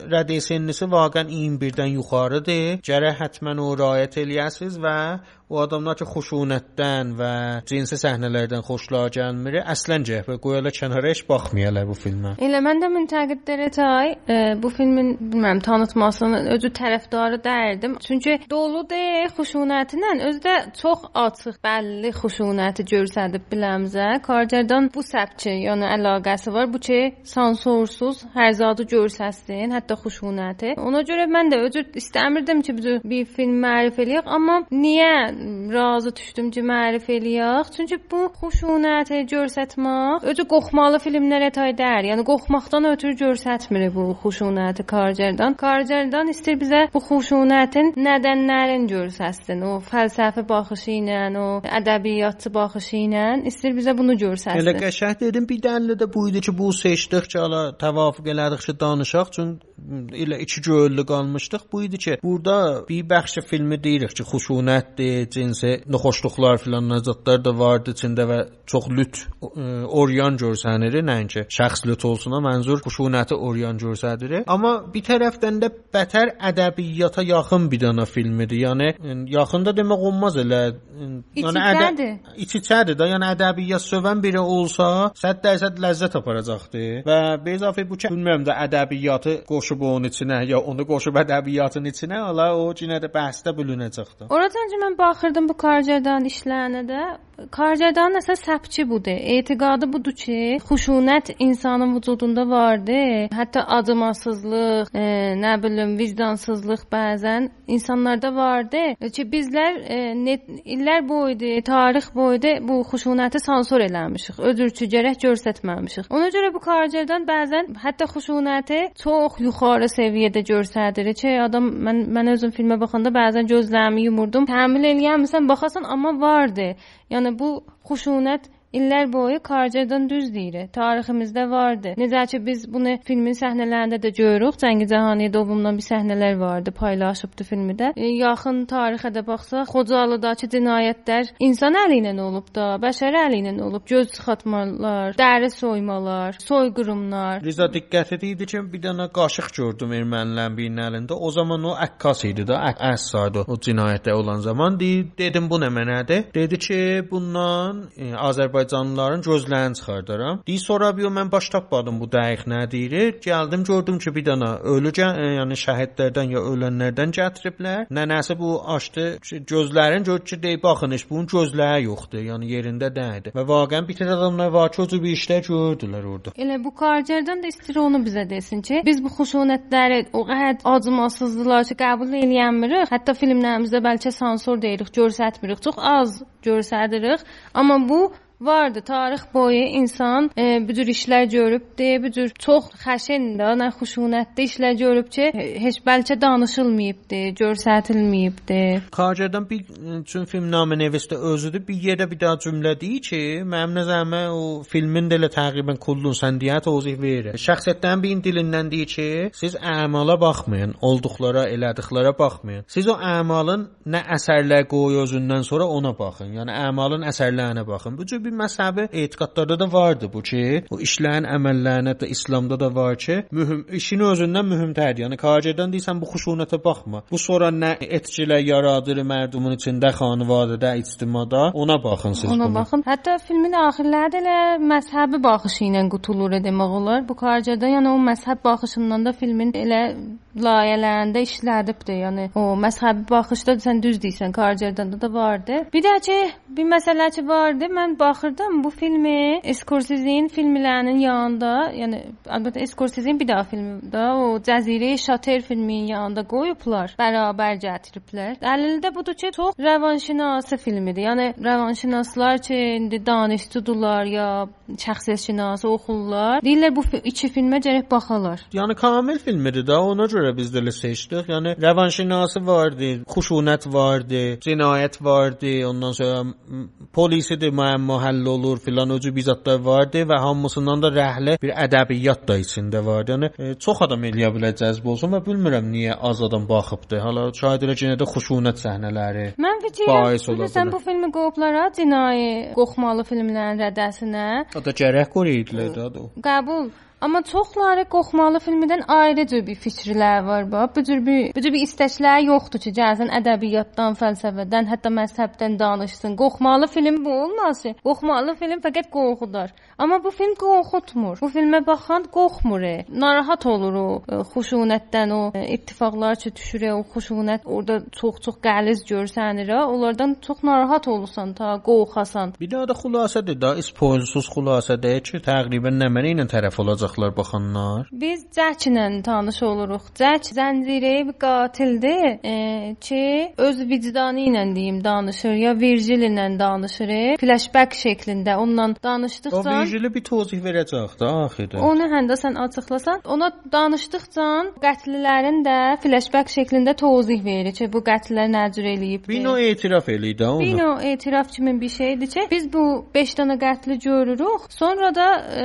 رده ایسه نزا واقعا این بردن یخاره ده جره حتما او رایت الیاسیز و o adamlar ki, xuşunətdən və cinsi səhnələrdən xoşlar gəlmir, əslən cəhbə qoyala kənara heç baxmayalar bu filmə. Elə mən də müntəqidlərə tay e, bu filmin bilmirəm tanıtmasını özü tərəfdarı dərdim. Çünki doludur xuşunətinlə özdə çox açıq, bəlli xuşunəti göstərib biləmzə. Kargerdan bu səbki, yəni əlaqəsi var. Bu ki, sansursuz hər zadı göstərsin, hətta xuşunəti. Ona görə mən də özü istəmirdim ki, bir film mərif eləyək, amma niyə razı düşdüm ki, mərif eləyək? Çünki bu xuşunəti göstərmək özü qoxmalı filmlərə tay dər. Yəni qoxmaqdan ötürü göstərmir bu xuşunəti Karcerdən. Karcerdən istəyir bizə bu xuşunətin nədənlərini göstərsin. O fəlsəfi baxışı ilə, o ədəbiyyatçı baxışı ilə istəyir bizə bunu göstərsin. Elə qəşəng dedim bir dənə də bu idi ki, bu seçdikcə ala təvafuq elədikcə danışaq, çün elə iki göllü qalmışdıq. Bu idi ki, burada bir bəxş filmi deyirik ki, xuşunətdir, cinsi noxoşluqlar filan nəzətlər də vardı içində və çox lüt ə, oryan görsənir, nəinki şəxs lüt olsun, mənzur xuşunəti oryan görsədir. Amma bir tərəfdən də bətər ədəbiyyata yaxın bir dənə filmidir. Yəni yaxında demək olmaz elə. Yəni ədə iç-içədir də. Yəni ədəbiyyat sövən biri olsa 100% ləzzət aparacaqdı. Və bezafə bu ki, bilmirəm də ədəbiyyatı qoşub onun içinə ya onu qoşub ədəbiyyatın içinə, ala o yenə də bəhsdə bölünəcəkdi. Oradan mən baxırdım bu Karcerdan işləyənə də Karcerdan əsas səpçi budur. Etiqadı budur ki, xuşunət insanın vücudunda vardır. Hətta acımasızlıq, e, nə bilim, vicdansızlıq bəzən insanlarda vardır ki, bizlər e, net, illər boyu, tarix boyu bu xuşunəti sansor eləmişik. Ödürçü gərək göstərməmişik. Ona görə bu Karcerdan bəzən hətta xuşunəti çox yuxarı səviyyədə göstərir ki, adam mən mən özüm filmə baxanda bəzən gözlərimi yumurdum. Təmin eləyəmirsən, baxasan, amma vardı. Yəni bu xuşunət illər boyu Karcerdən düz deyir. Tariximizdə vardı. Necə ki biz bunu filmin səhnələrində də görürük. Cəngi Cahani doğumdan bir səhnələr vardı, paylaşıbdı filmdə. E, yaxın tarixə də baxsaq, Xocalıdakı cinayətlər insan əli ilə olub da, bəşər əli ilə olub. Göz çıxartmalar, dəri soymalar, soyqırımlar. Riza diqqət edirdi ki, bir dənə qaşıq gördüm ermənilərin birinin əlində. O zaman o əkkas idi də, əs saydı o cinayətdə olan zaman. Deyir, dedim bu nə mənədir? Dedi ki, bundan e, Azərbaycan Azərbaycanlıların gözlərini çıxardaram. Deyir sonra bir mən baş tapmadım bu dəqiq nə deyir. Gəldim gördüm ki, bir dənə ölü yəni şəhidlərdən ya ölənlərdən gətiriblər. Nənəsi bu açdı gözlərini gördü ki, deyib baxın, heç bunun gözləri yoxdur. Yəni yerində deyildi. Və vaqəən bir tane adamlar var ki, o cür bir işlər gördülər orada. Elə bu Karcerdən də istir onu bizə desin ki, biz bu xuşunətləri o qədər acımasızlıqlar ki, qəbul eləmirik. Hətta filmlərimizdə bəlkə sansor deyirik, göstərmirik. Çox az göstəririk. Amma bu vardı. Tarix boyu insan e, bu cür işlər görübdü, bu cür çox xəşin də, nə xuşunətli işlər görüb ki, heç bəlkə danışılmayıbdı, göstərilməyibdi. Xaricdən bir üçün film namənəvəsdə özüdür bir yerdə bir daha cümlə deyir ki, mənim nəzərimə o filmin də elə təqribən kullun səndiyət tozih verir. Şəxsiyyətlərin bir dilindən deyir ki, siz əmala baxmayın, olduqlara, elədiklərə baxmayın. Siz o əmalın nə əsərlər qoy özündən sonra ona baxın. Yəni əmalın əsərlərinə baxın. Bu cür bir məzhəbi etiqadlarda da vardı bu ki, o işlərin əməllərinə də İslamda da var ki, mühüm işin özündən mühümdür. Yəni xaricdən deyirsən bu xuşunətə baxma. Bu sonra nə etkilər yaradır mərdumun içində, xanvadədə, ictimada, ona baxın siz ona bunu. baxın. Hətta filmin axirlərində elə məzhəbi baxışı ilə qutulur demək olar. Bu xaricdən yəni o məzhəb baxışından da filmin elə layihələrində işlədibdir. Yəni o məzhəbi baxışda sən düz deyirsən, Karcerdən də vardı. Bir də ki, bir məsələ ki vardı. Mən baxırdım bu filmi Scorsese-nin filmlərinin yanında, yəni əlbəttə Scorsese-nin bir daha filmində o Cəzirə Şater filminin yanında qoyublar, bərabər gətiriblər. Dəlili də budur ki, çox rəvanşinası filmidir. Yəni rəvanşinaslar ki, indi danışdılar ya şəxsiyyətşinası oxurlar. Deyirlər bu iki filmə gərək baxalar. Yəni kamil filmidir də, ona görə biz də seçdik. Yəni rəvanşinası vardı, xuşunət vardı, cinayət vardı, ondan sonra polisidir, müəmma həll olur filan o cür bizatlar vardı və hamısından da rəhlə bir ədəbiyyat da içində vardı. Yəni e, çox adam eləyə bilər cəzb olsun və bilmirəm niyə az adam baxıbdı. Hala şahid elə yenə də xuşunət səhnələri. Mən fikirləşirəm, sən bu filmi qoyublar ha, cinayət qoxmalı filmlərin rədəsinə. O da gərək qoruydular da. Qəbul. Amma çoxları qoxmalı filmindən ayrı cür bir fikrlər var bax. Bu cür bir bu cür bir istəklər yoxdur ki, gəlsin ədəbiyyatdan, fəlsəfədən, hətta məzhəbdən danışsın. Qoxmalı film bu olmaz. Qoxmalı film fəqət qorxudar. Amma bu film qorxutmur. Bu filmə baxan qorxmur. E. Narahat olur o e, xuşunətdən, o e, ittifaqlar ki, düşür, o xuşunət orada çox-çox qəliz görsənir. Onlardan çox narahat olursan ta qorxasan. Bir daha da xülasədir da, spoilsuz xülasədir ki, təqribən nə mənə ilə tərəf olacaq olacaqlar baxanlar? Biz Cəklə tanış oluruq. Cək zəncirəyi bir qatildir e, ki, öz vicdanı ilə deyim danışır ya Virgil ilə danışır. Flashback şəklində onunla O danışdıqca Virgili bir tozih verəcək də axirdə. Onu həndə sən açıqlasan, ona danışdıqca qətlilərin də flashback şəklində tozih verir ki, bu qətllər nə cür eləyib. Bino etiraf eləyir də onu. Bino etiraf kimi bir şeydir ki, biz bu 5 dənə qətli görürük. Sonra da e,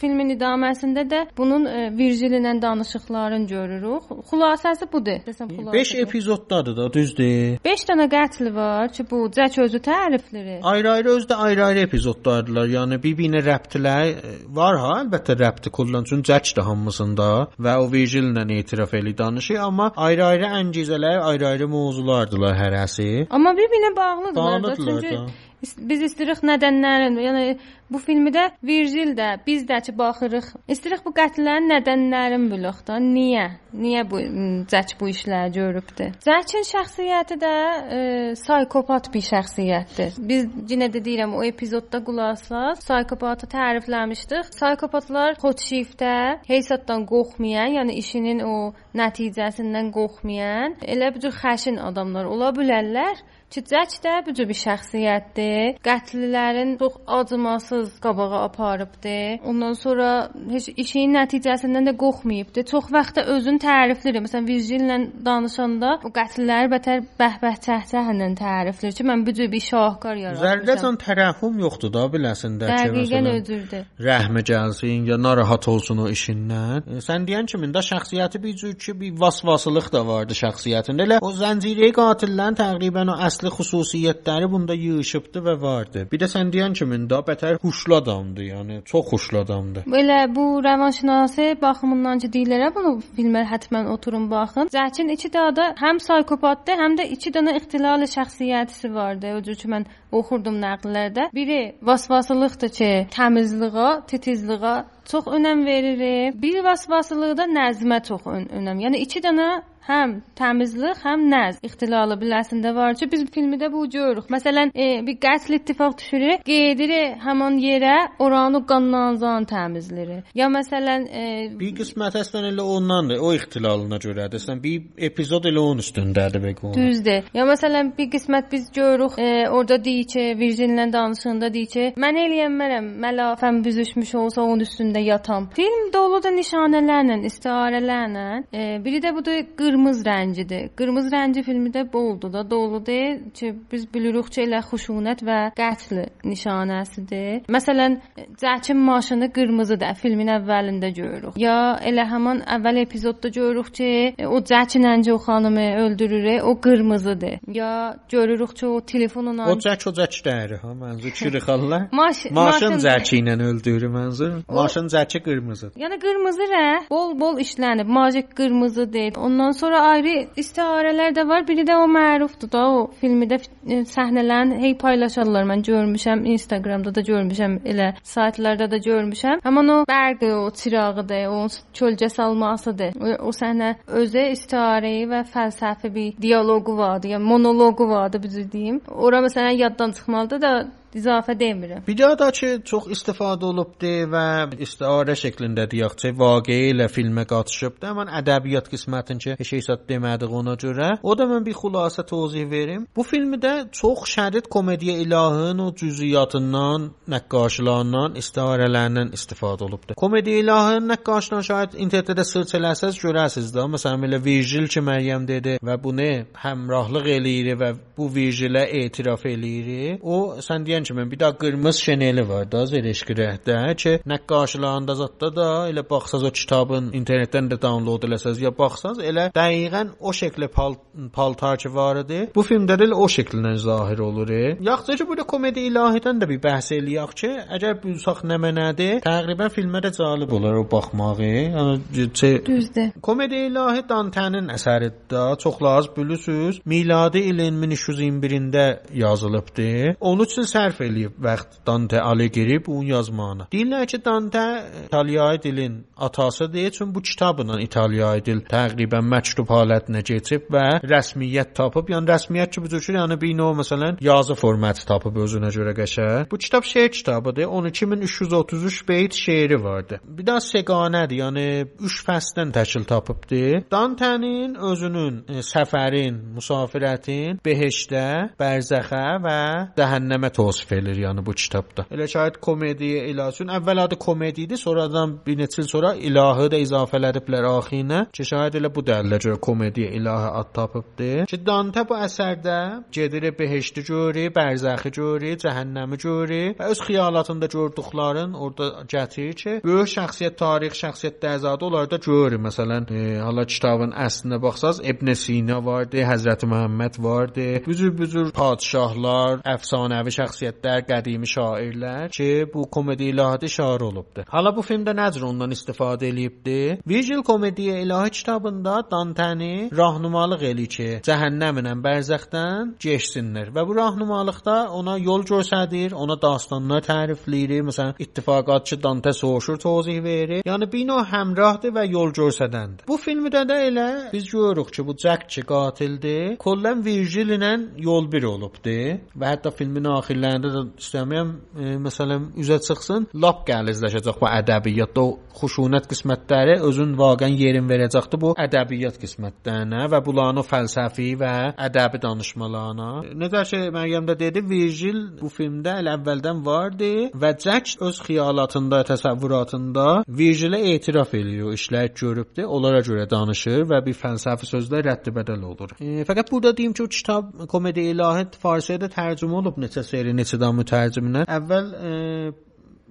filmin idaməsində də bunun e, Virgil ilə danışıqlarını görürük. Xülasəsi budur. Desəm 5 epizoddadır da, düzdür? 5 dənə qətl var ki, bu Cək özü tərifləyir. Ayrı-ayrı özdə ayrı-ayrı epizodlardılar. Yəni bir-birinə rəbtlər e, var ha, əlbəttə rəbti kullanıcın Cək də hamısında və o Virgil ilə etiraf eləyir danışır, amma ayrı-ayrı əngizələr, ayrı-ayrı mövzulardılar hərəsi. Amma bir-birinə bağlıdırlar da. Bağlıdırlar Çünki da. Biz istəyirik nədənlərin, yəni bu filmdə Virgil də, biz də ki baxırıq. İstəyirik bu qətllərin nədənlərini bilək də. Niyə? Niyə bu m, Cək bu işləri görübdü? Cəkin şəxsiyyəti də e, psixopat bir şəxsiyyətdir. Biz yenə də deyirəm o epizodda qulaqsaz psixopatı tərifləmişdik. Psixopatlar xoşşiftə, hesabdan qorxmayan, yəni işinin o nəticəsindən qorxmayan, elə bu cür xəşin adamlar ola bilərlər. Ki Cək də bu cür bir şəxsiyyətdir. Qətlilərin çox acımasız qabağa aparıbdı. Ondan sonra heç işin nəticəsindən də qorxmayıbdı. Çox vaxt da özünü tərifləyir. Məsələn, Virgillə danışanda o qətliləri bətər bəhbəh çəhçəhlə tərifləyir ki, mən bu cür bir şahkar yaratmışam. Zərrəcən tərəhhüm yoxdur da biləsində ki, Dəqiqən özürdür. rəhmə gəlsin ya narahat olsun o işindən. E, sən deyən kimi də şəxsiyyəti bir cür ki, bir vasvasılıq da vardı şəxsiyyətində. Elə o zənciri qatillərin təqribən o əsli xüsusiyyətləri bunda yığışıbdı və vardı. Bir də sən deyən kimi də bətər huşlu adamdı, yəni çox huşlu adamdı. Belə bu rəvanşünasi baxımından ki, deyirlər bunu filmə həttəmən oturun baxın. Zəkin dənə də həm psixopatdır, həm də iki dənə ixtilali şəxsiyyəti vardı. O cür ki mən oxurdum nəqllərdə. Biri vasvasılıqdır ki, təmizliyə, titizliyə çox önəm verir. Bir vasvasılığı da nəzmə çox ön önəm. Yəni iki dənə həm təmizlik, həm nəz ixtilalı biləsində var ki, biz filmdə bu görürük. Məsələn, e, bir qətl ittifaq düşürür, gedir həmin yerə oranı qanlanzan təmizləyir. Ya məsələn, e, Bir qismət əslən elə ondandır, o ixtilalına görədir. Sən bir epizod elə onun üstündədir bəqə. Düzdür. Ya məsələn bir qismət biz görürük, e, orada deyir ki, Virginlə danışığında deyir ki, mən eləyənmərəm, məlafəm büzüşmüş olsa onun üstündə yatam. Film doludur nişanələrlə, istiarələrlə. E, biri də budur qırmızı rəngidir. Qırmızı rəngi filmi də boldur da, doludur ki, biz bilirik ki, elə xuşunət və qətl nişanəsidir. Məsələn, Cəkin maşını qırmızıdır, filmin əvvəlində görürük. Ya elə həmin əvvəl epizodda görürük ki, o Cəkin əncə o xanımı öldürür, o qırmızıdır. Ya görürük ki, o telefonla O cək o cək dəyəri ha, mənzur çırıxanlar. Maş, Maşın zəki ilə öldürür mənzur. Maşın zəki qırmızıdır. Yəni qırmızı rəng bol-bol işlənib. Majik qırmızıdır. Ondan sonra ayrı istiarələr də var. Biri də o mərufdur da, o filmdə e, səhnələrin hey paylaşarlar. Mən görmüşəm, Instagramda da görmüşəm, elə saytlarda da görmüşəm. Həmin o bərqi, o çırağıdır, o kölgə salmasıdır. O, o səhnə özü istiarəyi və fəlsəfi bir dialoqu vardı, yəni monoloqu vardı, cür deyim. Ora məsələn yaddan çıxmalıdır da izafə demirəm. Bir daha da ki, çox istifadə olubdu və istiarə şəklində deyək ki, vaqe ilə filmə qatışıbdı. Mən ədəbiyyat qismətini ki, heç hesab demədik ona görə. O da mən bir xülasə tozih verim. Bu filmdə çox şərit komediya ilahının o cüziyyatından, nəqqaşlarından, istiarələrindən istifadə olubdu. Komediya ilahının nəqqaşından şayad internetdə search eləsəz görərsiniz də. Məsələn, elə Virgil ki, Məryəm dedi və bunu həmrahlıq eləyir və bu Virgilə etiraf eləyir. O sən deyən kimi bir də qırmızı şeneli var da Zereşqirəhdə ki, nəqqaşlarında zətdə da elə baxsaz o kitabın internetdən də download eləsəz ya baxsaz elə dəqiqən o şəklə pal paltar ki var idi. Bu filmdə də elə o şəkillə zahir olur. Yaxşı ki, burada komedi ilahidən də bir bəhs eləyək ki, əgər bulsaq nə mənədir, təqribən filmə də cəlb olar o baxmağı. Yəni çə Düzdür. Komediya ilahi Dante'nin əsəridir da. Çoxlarınız bilirsiniz. Miladi ilin 1321-də yazılıbdı. Onun üçün sərf eləyib vaxt Dante Alighieri bu yazmağına. Deyirlər ki, Dante İtaliyai dilin atasıdır, çünki bu kitabla İtaliyai dil təqribən məktub halətinə keçib və rəsmiyyət tapıb. Yəni rəsmiyyət ki, bu cür yəni bir növ məsələn yazı formatı tapıb özünə görə qəşəng. Bu kitab şeir kitabıdır. 12333 beyt şeiri vardı. Bir daha seqanədir, yəni 3 fəsldən təşkil tapıbdı. Dantenin özünün e, səfərin, müsafirətin behişdə, bərzəxə və cəhənnəmə təvsif edir yəni bu kitabda. Elə şahid komediya ilasın əvvəl adı komedi idi, sonradan bir neçə il sonra ilahı da izafələdiblər axinə. Ki şahid elə bu dəlillə görə komediya ilahı ad tapıbdı. Ki Dante bu əsərdə gedir behişti görür, bərzəxi görür, cəhənnəmi görür və öz xiyalatında gördüklərin orada gətirir ki, böyük şəxsiyyət, tarix şəxsiyyət dəzadı onlarda görür. Məsələn, e, hala kitabın əslinə baxsaz İbn Sina vardı, Həzrəti Məhəmməd vardı. Büzür-büzür padşahlar, əfsanəvi şəxsiyyətlər, qədimi şairlər ki, bu komediya ilahi şair olubdu. Hala bu filmdə necə ondan istifadə eləyibdi? Virgil Komediya İlahi kitabında Dantəni rahnumalıq eləyir ki, cəhənnəmlə bərzəxdən keçsinlər və bu rahnumalıqda ona yol göstərir, ona dastanlar tərifləyir. Məsələn, ittifaqat ki, Dante soruşur, tozih verir. Yəni bir növ həmrahdır və yol göstərəndir. Bu filmdə də elə biz görürük ki, bu Jack ki qatildir. Kollən Virgil ilə yol bir olubdu və hətta filmin axirlərində də istəmirəm, e, məsələn, üzə çıxsın, lap gəlizləşəcək bu ədəbiyyatda o xuşunət qismətləri özün vaqən yerin verəcəkdi bu ədəbiyyat qismətlərinə və bunların o fəlsəfi və ədəbi danışmalarına. Necə ki, Məryəm də dedi, Virgil bu filmdə elə əvvəldən vardı və Jack öz xiyalatında, təsəvvüratında Virgilə etiraf eləyir, işlər görübdü, onlara görə danışır və bir fəlsəfi sözlər rədd-bədəl olur. E, fəqət burada deyim ki, o kitab komediya ilahi farsəyə də tərcümə olub neçə seri, neçədən mütərcimlə. Əvvəl e,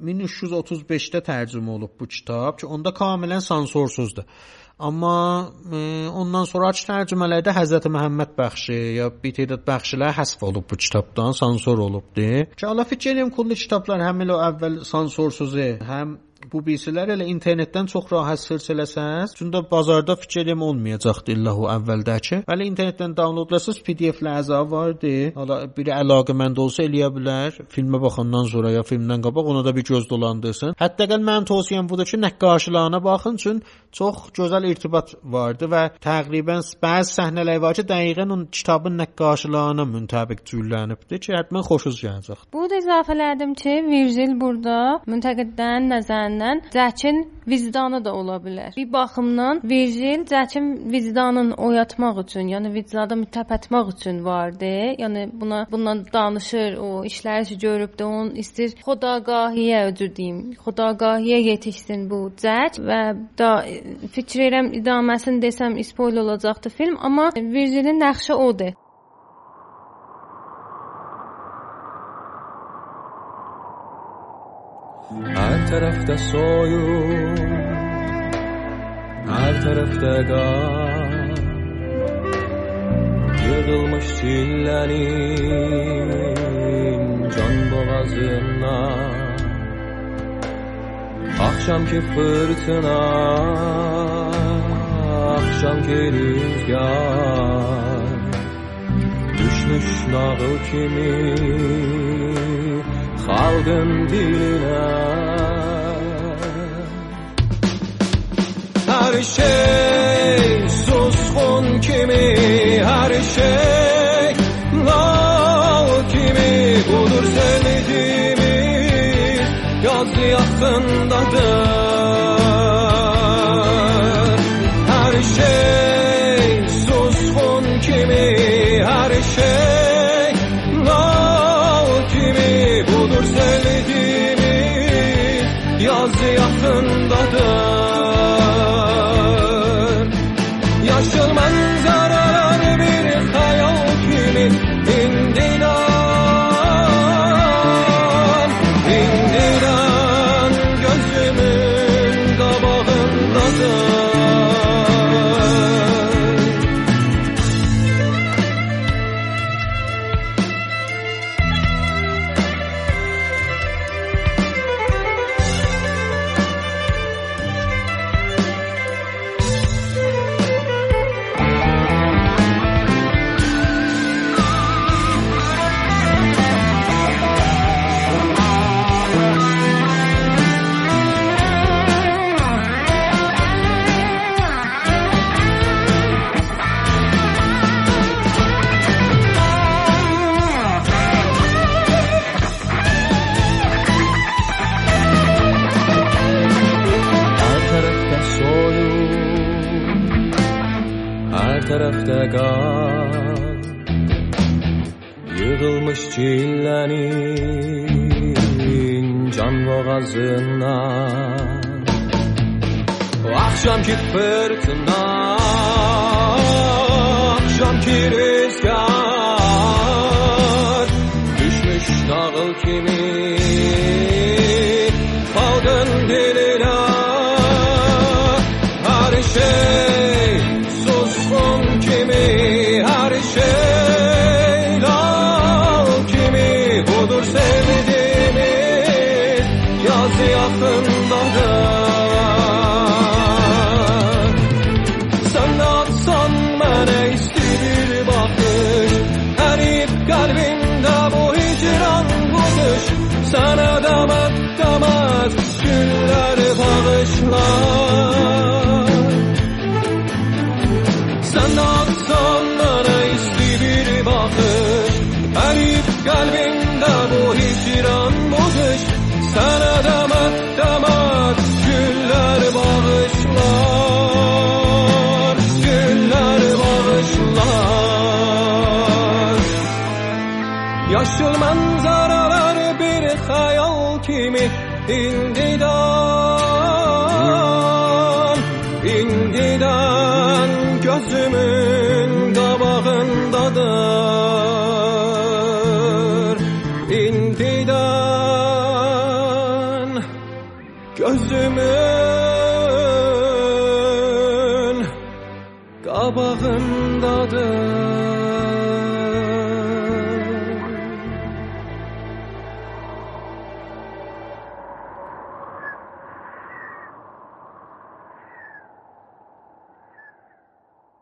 1335-də tərcümə olub bu kitab ki, onda kamilən sansorsuzdur. Amma e, ondan sonrakı tərcümələrdə Həzrət Məhəmməd bəxşi ya bir tədad bəxşilər həsf olub bu kitabdan, sansor olubdu. Ki, Allah fikir edirəm kulli kitablar həm elə əvvəl sansorsuzu, həm bu bilsələr elə internetdən çox rahat search eləsəz, çünki bazarda fikir eləm olmayacaqdı illahu əvvəldəki. Bəli internetdən downloadlasız PDF-lə əzab vardı. Hala biri əlaqəmənd olsa eləyə bilər. Filmə baxandan sonra ya filmdən qabaq ona da bir göz dolandırsın. Hətta gəl mənim tövsiyəm budur ki, nəqqaşlarına baxın, çünki çox gözəl irtibat vardı və təqribən bəzi səhnələr var ki, dəqiqən onun kitabın nəqqaşlarına müntəbiq cürlənibdi ki, həttəmən xoşunuz gələcək. Bu da izafələdim ki, Virgil burada müntəqiddən nəzərindən Cəkin vicdanı da ola bilər. Bir baxımdan Virgil Cəkin vicdanını oyatmaq üçün, yəni vicdanı mütəpətmək üçün vardı. Yəni buna bundan danışır, o işləri görüb də onun istir xodagahiyə öcür deyim. Xodagahiyə yetişsin bu Cək və da fikir edirəm idaməsini desəm spoiler olacaqdı film, amma Virgilin nəqşi odur. Her tarafta soyun Her tarafta gar Yığılmış çillerin Can boğazına. Akşamki fırtına Akşamki rüzgar. Düşmüş nağıl kimi Xalqın dilinə Hər şey susqun kimi Hər şey nal kimi. Budur sevdiyimiz Yaz yaxındadır Kabağındadır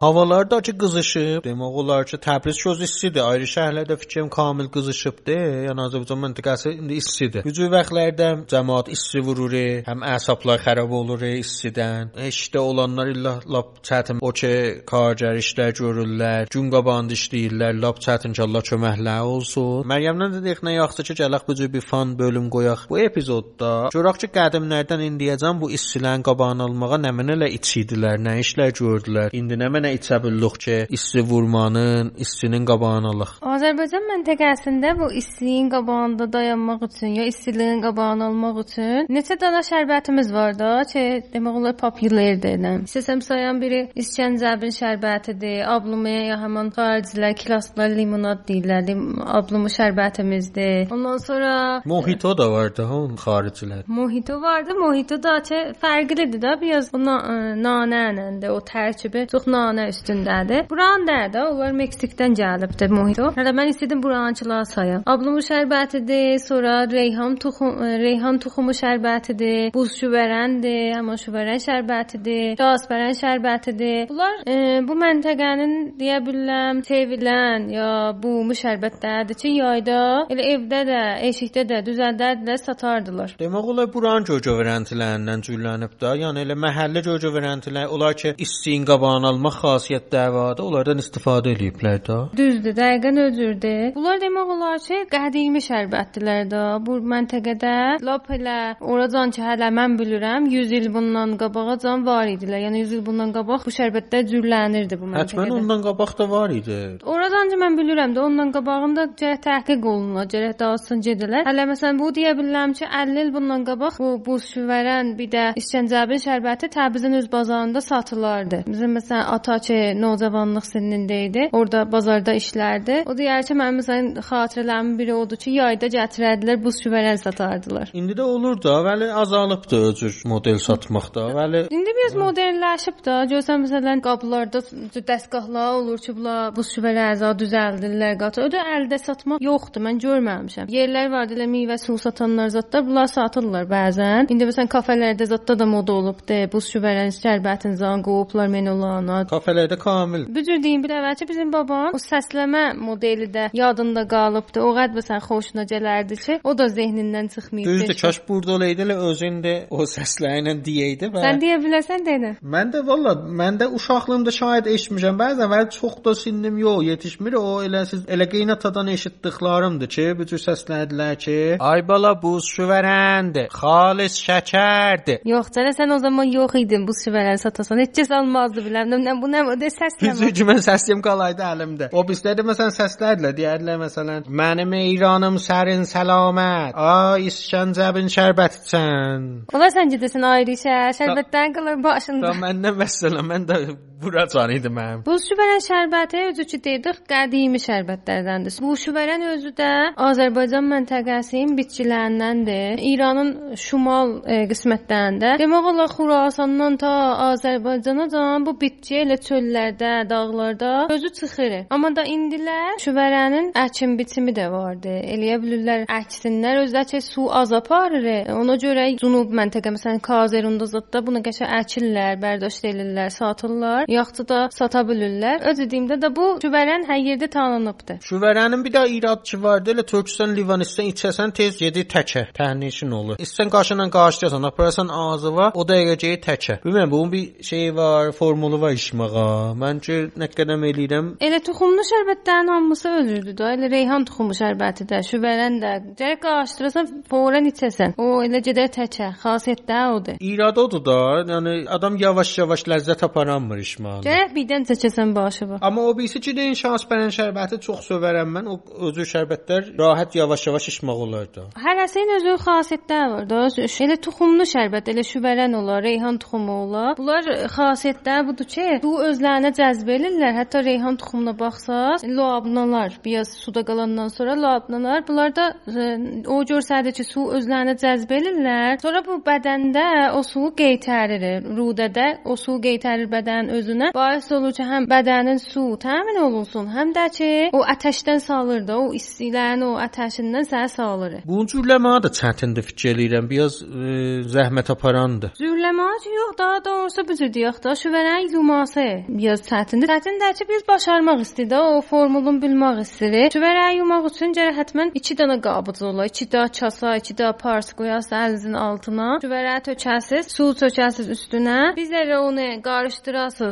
Havalar da ki qızışıb, demək olar ki, Təbriz şoz istidir. Ayrı şəhərlərdə fikrim kamil qızışıbdır. Yəni Azərbaycan məntəqəsi indi istidir. Gücü vaxtlarda cəmaət isti vurur, həm əsablar xarab olur istidən. İşdə olanlar illa lap çətin o ki, kargər işlər görürlər, gün qabağında işləyirlər, lap çətin ki, Allah köməkləri olsun. Məryəmdən dedik nə yaxşı ki, gələk bu cür bir fan bölüm qoyaq. Bu epizodda görək ki, qədimlərdən indiyəcən bu istilərin qabağını almağa nə mənələ içidilər, nə işlər gördülər. İndi nə mənə içə bildik ki, isti vurmanın, istinin qabağını alaq. Azərbaycan məntəqəsində bu istiliyin qabağında dayanmaq üçün ya istiliyin qabağını almaq üçün neçə dana şərbətimiz var da ki, demək olar populyar deyilən. İstəsəm sayan biri İskəncəbin şərbətidir, ablumaya ya həmin xaricilər klaslar limonad deyirlər, lim- ablumu şərbətimizdir. Ondan sonra Mojito da var da onun xaricilər. Mojito vardı. Mojito da ki fərqlidir də biraz bu na- ə, nanə ilə də o tərkibi çox nanə üstündədir. Buranın da da onlar Meksikdən gəlibdir mojito. Hələ mən istədim burançılar sayım. Ablumu şərbətidir, sonra reyhan toxum ə, reyhan toxumu şərbətidir, buz şüvərəndir, amma şüvərən şərbətidir, şahsbərən şərbətidir. Bunlar ə, bu məntəqənin deyə bilərəm sevilən ya bu şərbətlərdir ki, yayda elə evdə də, eşikdə də düzəldərdilər, satardılar. Demək olar buranın gögö verəntilərindən cürlənib də, yəni elə məhəllə gögö verəntilər, onlar ki, istiyin qabağını almaq xasiyyət dəvada, onlardan istifadə eləyiblər də. Düzdür, dəqiqən özürdür. Bunlar demək olar ki, qədimi şərbətdilər də. Bu məntəqədə lap elə oradan ki, hələ mən bilirəm, 100 il bundan qabaqacan var idilər. Yəni 100 il bundan qabaq bu şərbətlər cürlənirdi bu məntəqədə. ondan qabaq da var idi. Oradan ki mən bilirəm də ondan qabağında gərək təhqiq olunur, gərək dağılsın gedilər. Hələ məsələn bu deyə bilərəm ki, 50 il bundan qabaq bu buz şüvərən bir də İskəncəbin şərbəti Təbrizin öz bazarında satılardı. Bizim məsələn ata ki, nocavanlıq sinində idi. Orada bazarda işlərdi. O deyər ki, mənim məsələn xatirələrimin biri odur ki, yayda gətirərdilər, buz şüvərən satardılar. İndi də olur da, vəli azalıbdı o cür model satmaqda. Vəli İndi biraz modernləşib də. Görsən məsələn qablarda dəstgahlar olur ki, bunlar buz şüvələ əza düzəldirlər qatı. Da əldə satmaq yoxdur. Mən görməmişəm. Yerlər var elə meyvə suyu satanlar zətlər bunlar satırlar bəzən. İndi məsələn kafelərdə zətdə də moda olubdu. Buz şüvələn şərbətin zan qoyublar menolana. Kafelərdə kamil. Bu cür deyim bir əvvəlcə bizim babam o səsləmə modeli də yadında qalıbdı. O qəd məsələn xoşuna gələrdi ki, o da zehnindən çıxmayıb. Düzdür, kaş burada olaydı elə özündə o səslərlə deyəydi və Sən deyə bilərsən deyən. Mən də valla mən də uşaqlığımda şahid eşitmişəm. Bəzən və çox da sinnim yox, yetişmir. O elə siz elə qeynatadan eşitdiklərimdir ki, bu cür səslədilər ki, ay bala buz şüvərəndir, xalis şəkərdir. Yox, canə sən o zaman yox idin bu şüvələni satasan. Heç kəs almazdı biləm. Nə bu nə də səs nə? Üzücü mən səsim qalaydı əlimdə. O bizdə məsələn səslərlə deyərlər məsələn mənim İranım sərin səlamət. Ay İskəncəbin şərbət içən. Ola sən gedəsən ayrı şəhər, şərbətdən qalır Da başında. məndən məsələn mən də buracan idi mənim. Buzşübərən şərbəti özü ki dedik, qədimi şərbətlərdəndir. Buzşübərən özü də Azərbaycan məntəqəsinin bitkilərindəndir. İranın şimal e, qismətlərində demək olar Xurasandan ta Azərbaycanacan bu bitki elə çöllərdə, dağlarda özü çıxır. Amma da indilər şübərənin əkin bitimi də vardı. Eləyə bilirlər əksinlər özdə ki su az aparır. Ona görə cənub məntəqə məsələn Kazerunda zətdə bunu qəşə əkirlər, bərdəşt edirlər, satırlar yaxud da sata bilirlər. Öz dediyimdə də bu şübərən hər yerdə tanınıbdı. Şüvərənin bir də iradçı vardı. Elə Türkistan, Livanistan içəsən tez yedi təkə. Təhnişin olur. İstən qaşınla qarışdırasan, aparasan ağzıva, o dəqiqə gəlir təkə. Bilmirəm, bunun bir şeyi var, formulu var işmağa. Məncə nə qədəm eləyirəm. Elə toxumlu şərbətlərin hamısı özürdür da. Elə reyhan toxumu şərbəti də, şübərən də. Gərək qarışdırasan, fौरən içəsən. O elə gedər təkə. Xassiyyətləri odur. İrad odur da, yəni adam yavaş-yavaş ləzzət aparanmır işmağa. Gərək birdən çəkəsən başını. Amma o birisi ki, deyin şahsbərən şərbəti çox sövərəm mən. O özü şərbətlər rahat yavaş-yavaş içmək olar da. Hərəsinin özü xassiyyətləri var da. Elə toxumlu şərbət, elə şübərən olar, reyhan toxumu olar. Bunlar xassiyyətləri budur ki, su özlərinə cəzb edirlər. Hətta reyhan toxumuna baxsaz, labnalar, biraz suda qalandan sonra labnalar, bunlar da e, o görsədir ki, su özlərinə cəzb edirlər. Sonra bu bədəndə o suyu qeytərir. Rudədə o su qeytərir bədənin özünə. Bais olur ki, həm bədənin su təmin olunsun, həm də ki, o atəşdən salır da, o istilərin o atəşindən sənə salır. Bunun cürləməyə də çətindir fikir eləyirəm. Biraz e, zəhmət aparandır. Zürləmaj yox, daha doğrusu bu cür deyək də, şüvərən yuması biraz çətindir. Çətindir ki, biz başarmaq istəyir də, o formulunu bilmək istəyir. Şüvərən yumaq üçün gərək həttəmən 2 dənə qabıc ola, 2 də kasa, 2 də pars qoyasınız əlinizin altına. Şüvərə tökəsiz, su tökəsiz üstünə. Bir zərrə onu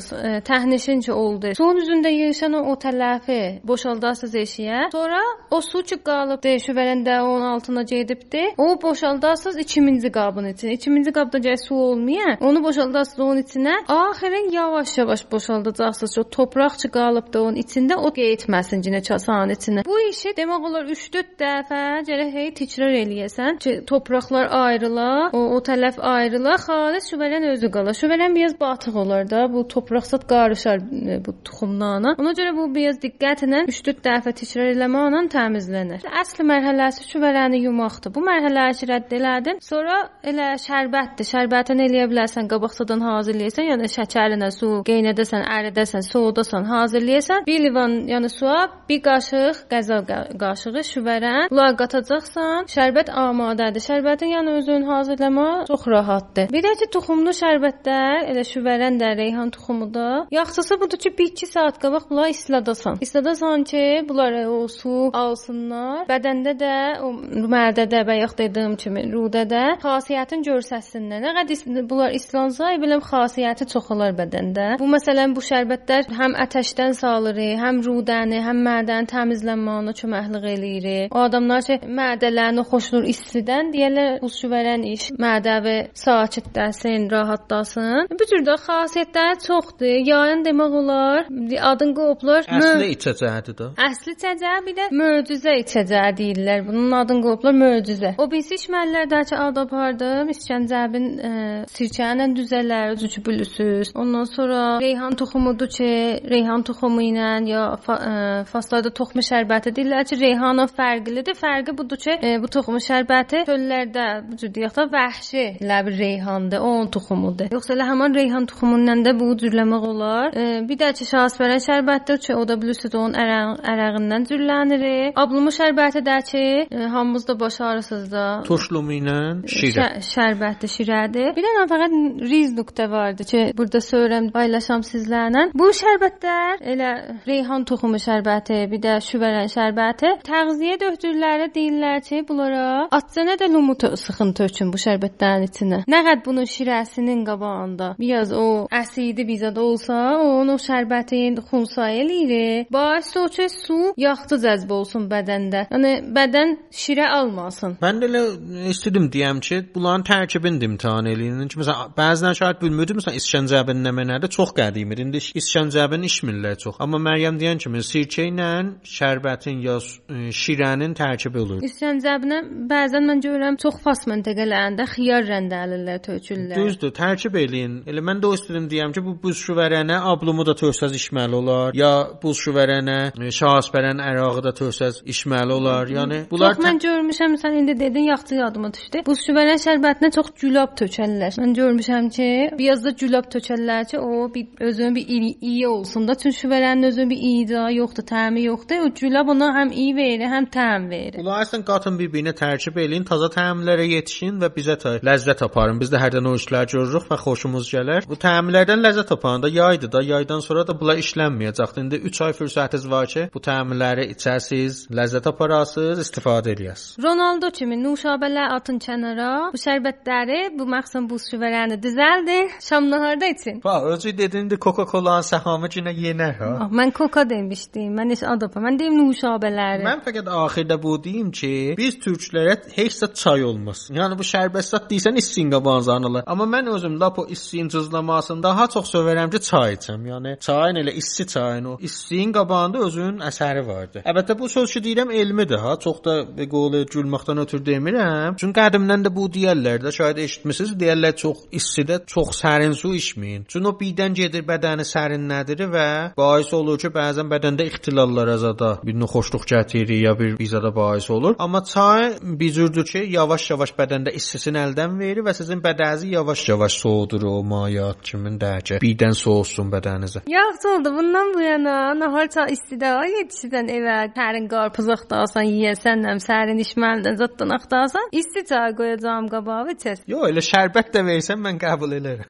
qarışdırasınız, e, təhnişin ki oldu. Suyun üzündə yığışan o tələfi boşaldasınız eşiyə. Sonra o su ki qalıb de şüvərəndə onun altına gedibdi. O boşaldasınız 2-ci qabın içinə. 2-ci qabda gəl su olmaya. Onu boşaldasınız onun içinə. Axırın yavaş-yavaş boşaldacaqsınız. O torpaq ki qalıbdı onun içində o getməsin cinə çasanın içinə. Bu işi demək olar 3-4 dəfə gərək hey təkrar eləyəsən ki, torpaqlar ayrıla, o, o tələf ayrıla, xalis şüvələn özü qala. Şüvələn biraz batıq olar da, bu torpaqsat qarışar e, bu toxumlarla. Ona görə bu biraz diqqətlə 3-4 dəfə təkrar eləməklə təmizlənir. Əsl mərhələsi şüvələni yumaqdır. Bu mərhələni ki, rədd elədin. Sonra elə şərbətdir. Şərbətini eləyə bilərsən, qabaqsadan hazırlayırsan, yəni şəkərinə su qeynədəsən, əridəsən, soğudasan, hazırlayırsan. Bir livan, yəni suya bir qaşıq qəzal qa- qaşığı şüvərən, bunlar qatacaqsan. Şərbət amadədir. Şərbətin yəni özün hazırlamaq çox rahatdır. Bir də ki, toxumlu şərbətlər, elə şüvərən də, reyhan toxumu da. Yaxşısı budur ki, 1-2 saat qabaq bunları isladasan. İsladasan ki, bunlar o su alsınlar. Bədəndə də o mədədə və yaxud dediyim kimi rudədə xasiyyətin görsəsinlər. Nə qədər bunlar islansa, biləm xasiyyəti çoxalar bədəndə. Bu məsələn bu şərbətlər həm atəşdən salır, həm rudəni, həm mədənin təmizlənməyinə köməklik eləyir. O adamlar ki, mədələrini xoşlur istidən, deyirlər bu şüvərən iş mədəvi sakitləsin, rahatlasın. Bu cür də xasiyyətləri çoxdur. Yayın demək olar, adın qoyublar. Əsli içəcəkdir də. Əsli içəcək bir də möcüzə içəcək deyirlər. Bunun adını qoyublar möcüzə. O birisi içməlilərdəki ad apardım. İskəncəbin e, sirkə ilə düzələr, bilirsiniz. Ondan sonra reyhan toxumudur ki, reyhan toxumu ilə ya fa, e, faslarda toxumu şərbəti deyirlər ki, reyhanın fərqlidir. Fərqi budur ki, e, bu toxumu şərbəti çöllərdə bu cür deyək də vəhşi ləbi reyhandır, onun toxumudur. Yoxsa elə həmin reyhan toxumundan da bu cürləmək olar. E, bir də ki, şahsbərən şərbətdir ki, o da bilirsiniz onun ərəq, ərəğindən cürlənir. Ablumu şərbəti də ki, e, hamımız da başarısınız da. Turşlumu ilə şirə. Şə- şərbətli şirədir. Bir dənə fəqət riz nöqtə vardı ki, burada söyləyirəm, paylaşam sizlərlə. Bu şərbətlər elə reyhan toxumu şərbəti, bir də şüvərən şərbəti. Təğziyə döktürləri deyirlər ki, bunlara atcana da lumu tö- sıxın tökün bu şərbətlərin içinə. Nə qəd bunun şirəsinin qabağında biraz o əsidi bizə zad olsa, o şərbətin xunsa eləyir. Baş ki, su yaxdı cəzb olsun bədəndə. Yəni bədən şirə almasın. Mən də elə istedim deyəm ki, bunların tərkibini imtahan eləyin. Çünki məsələn bəzən şahid bilmirdim məsələn İskəncəbin nə mənədə çox qədimdir. İndi İskəncəbin içmirlər çox. Amma Məryəm deyən kimi sirkə ilə şərbətin ya e, şirənin tərkibi olur. İskəncəbinə bəzən mən görürəm çox fas məntəqələrində xiyar rəndəlirlər, tökürlər. Düzdür, tərkib eləyin. Elə mən də o istedim deyəm ki, bu buz şüvərənə ablumu da törsəz içməli olar, ya buz şüvərənə e, şahsbərən ərağı da törsəz içməli olar. Yəni bunlar Çox mən görmüşəm, sən indi dedin, yaxşı yadıma düşdü. Bu şüvərən şərbətinə çox gülab tökərlər. Mən görmüşəm ki, biraz da gülab tökərlər ki, o bir özünün bir iyi, iyi olsun da. Çünki şüvərənin özünün bir iyi yoxdur, təmi yoxdur. O gülab ona həm iyi verir, həm təm verir. Bunlar əslən qatın bir-birinə tərkib eləyin, taza təmlərə yetişin və bizə ləzzət aparın. Biz də hərdən o işlər görürük və xoşumuz gələr. Bu təmlərdən ləzzət aparanda yaydı da, yaydan sonra da bunlar işlənməyəcəkdir. İndi 3 ay fürsətiniz var ki, bu təmləri içəsiz, ləzzət aparasınız, istifadə eləyəsiniz. Ronaldo kimi nuşabələr atın kənara. Bu şərbətləri, bu məxsən buz şüvərəni düzəldin, şam naharda için. Bax, özü dedin də Coca-Cola-nın səhamı yenə yenər ha. Ah, mən koka demişdim. Mən heç adapa. Mən deyim nuşabələri. Mən fəqət axirdə bu deyim ki, biz türklərə heç də çay olmaz. Yəni bu şərbət zat deyirsən issin qabanzanılar. Amma mən özüm lap o issin cızlamasını daha çox sevirəm ki, çay içəm. Yəni çayın elə issi çayın o issin qabağında özünün əsəri vardı. Əlbəttə bu söz ki deyirəm elmidir ha. Çox da bir qolu gülməkdən ötürü demirəm. Çünki qədimdən də bu deyirlər də, şayad eşitmisiniz, deyirlər çox istidə çox sərin su içməyin. Çünki o birdən gedir bədəni sərinlədir və bais olur ki, bəzən bədəndə ixtilallara zada bir noxoşluq gətirir ya bir bizada bais olur. Amma çay bir cürdür ki, yavaş-yavaş bədəndə istisini əldən verir və sizin bədənizi yavaş-yavaş soğudur o mayat kimin dərcə. Birdən soğusun bədəninizə. Yaxşı oldu. Bundan bu yana nahar ça istidə yetişidən evə tərin qarpız axtarsan, yeyəsən, sərin içməlidən zətdən axtarsan, isti çay qoyacağam qabağa içəsən. Yo, elə şərbət də versən mən qəbul elərəm.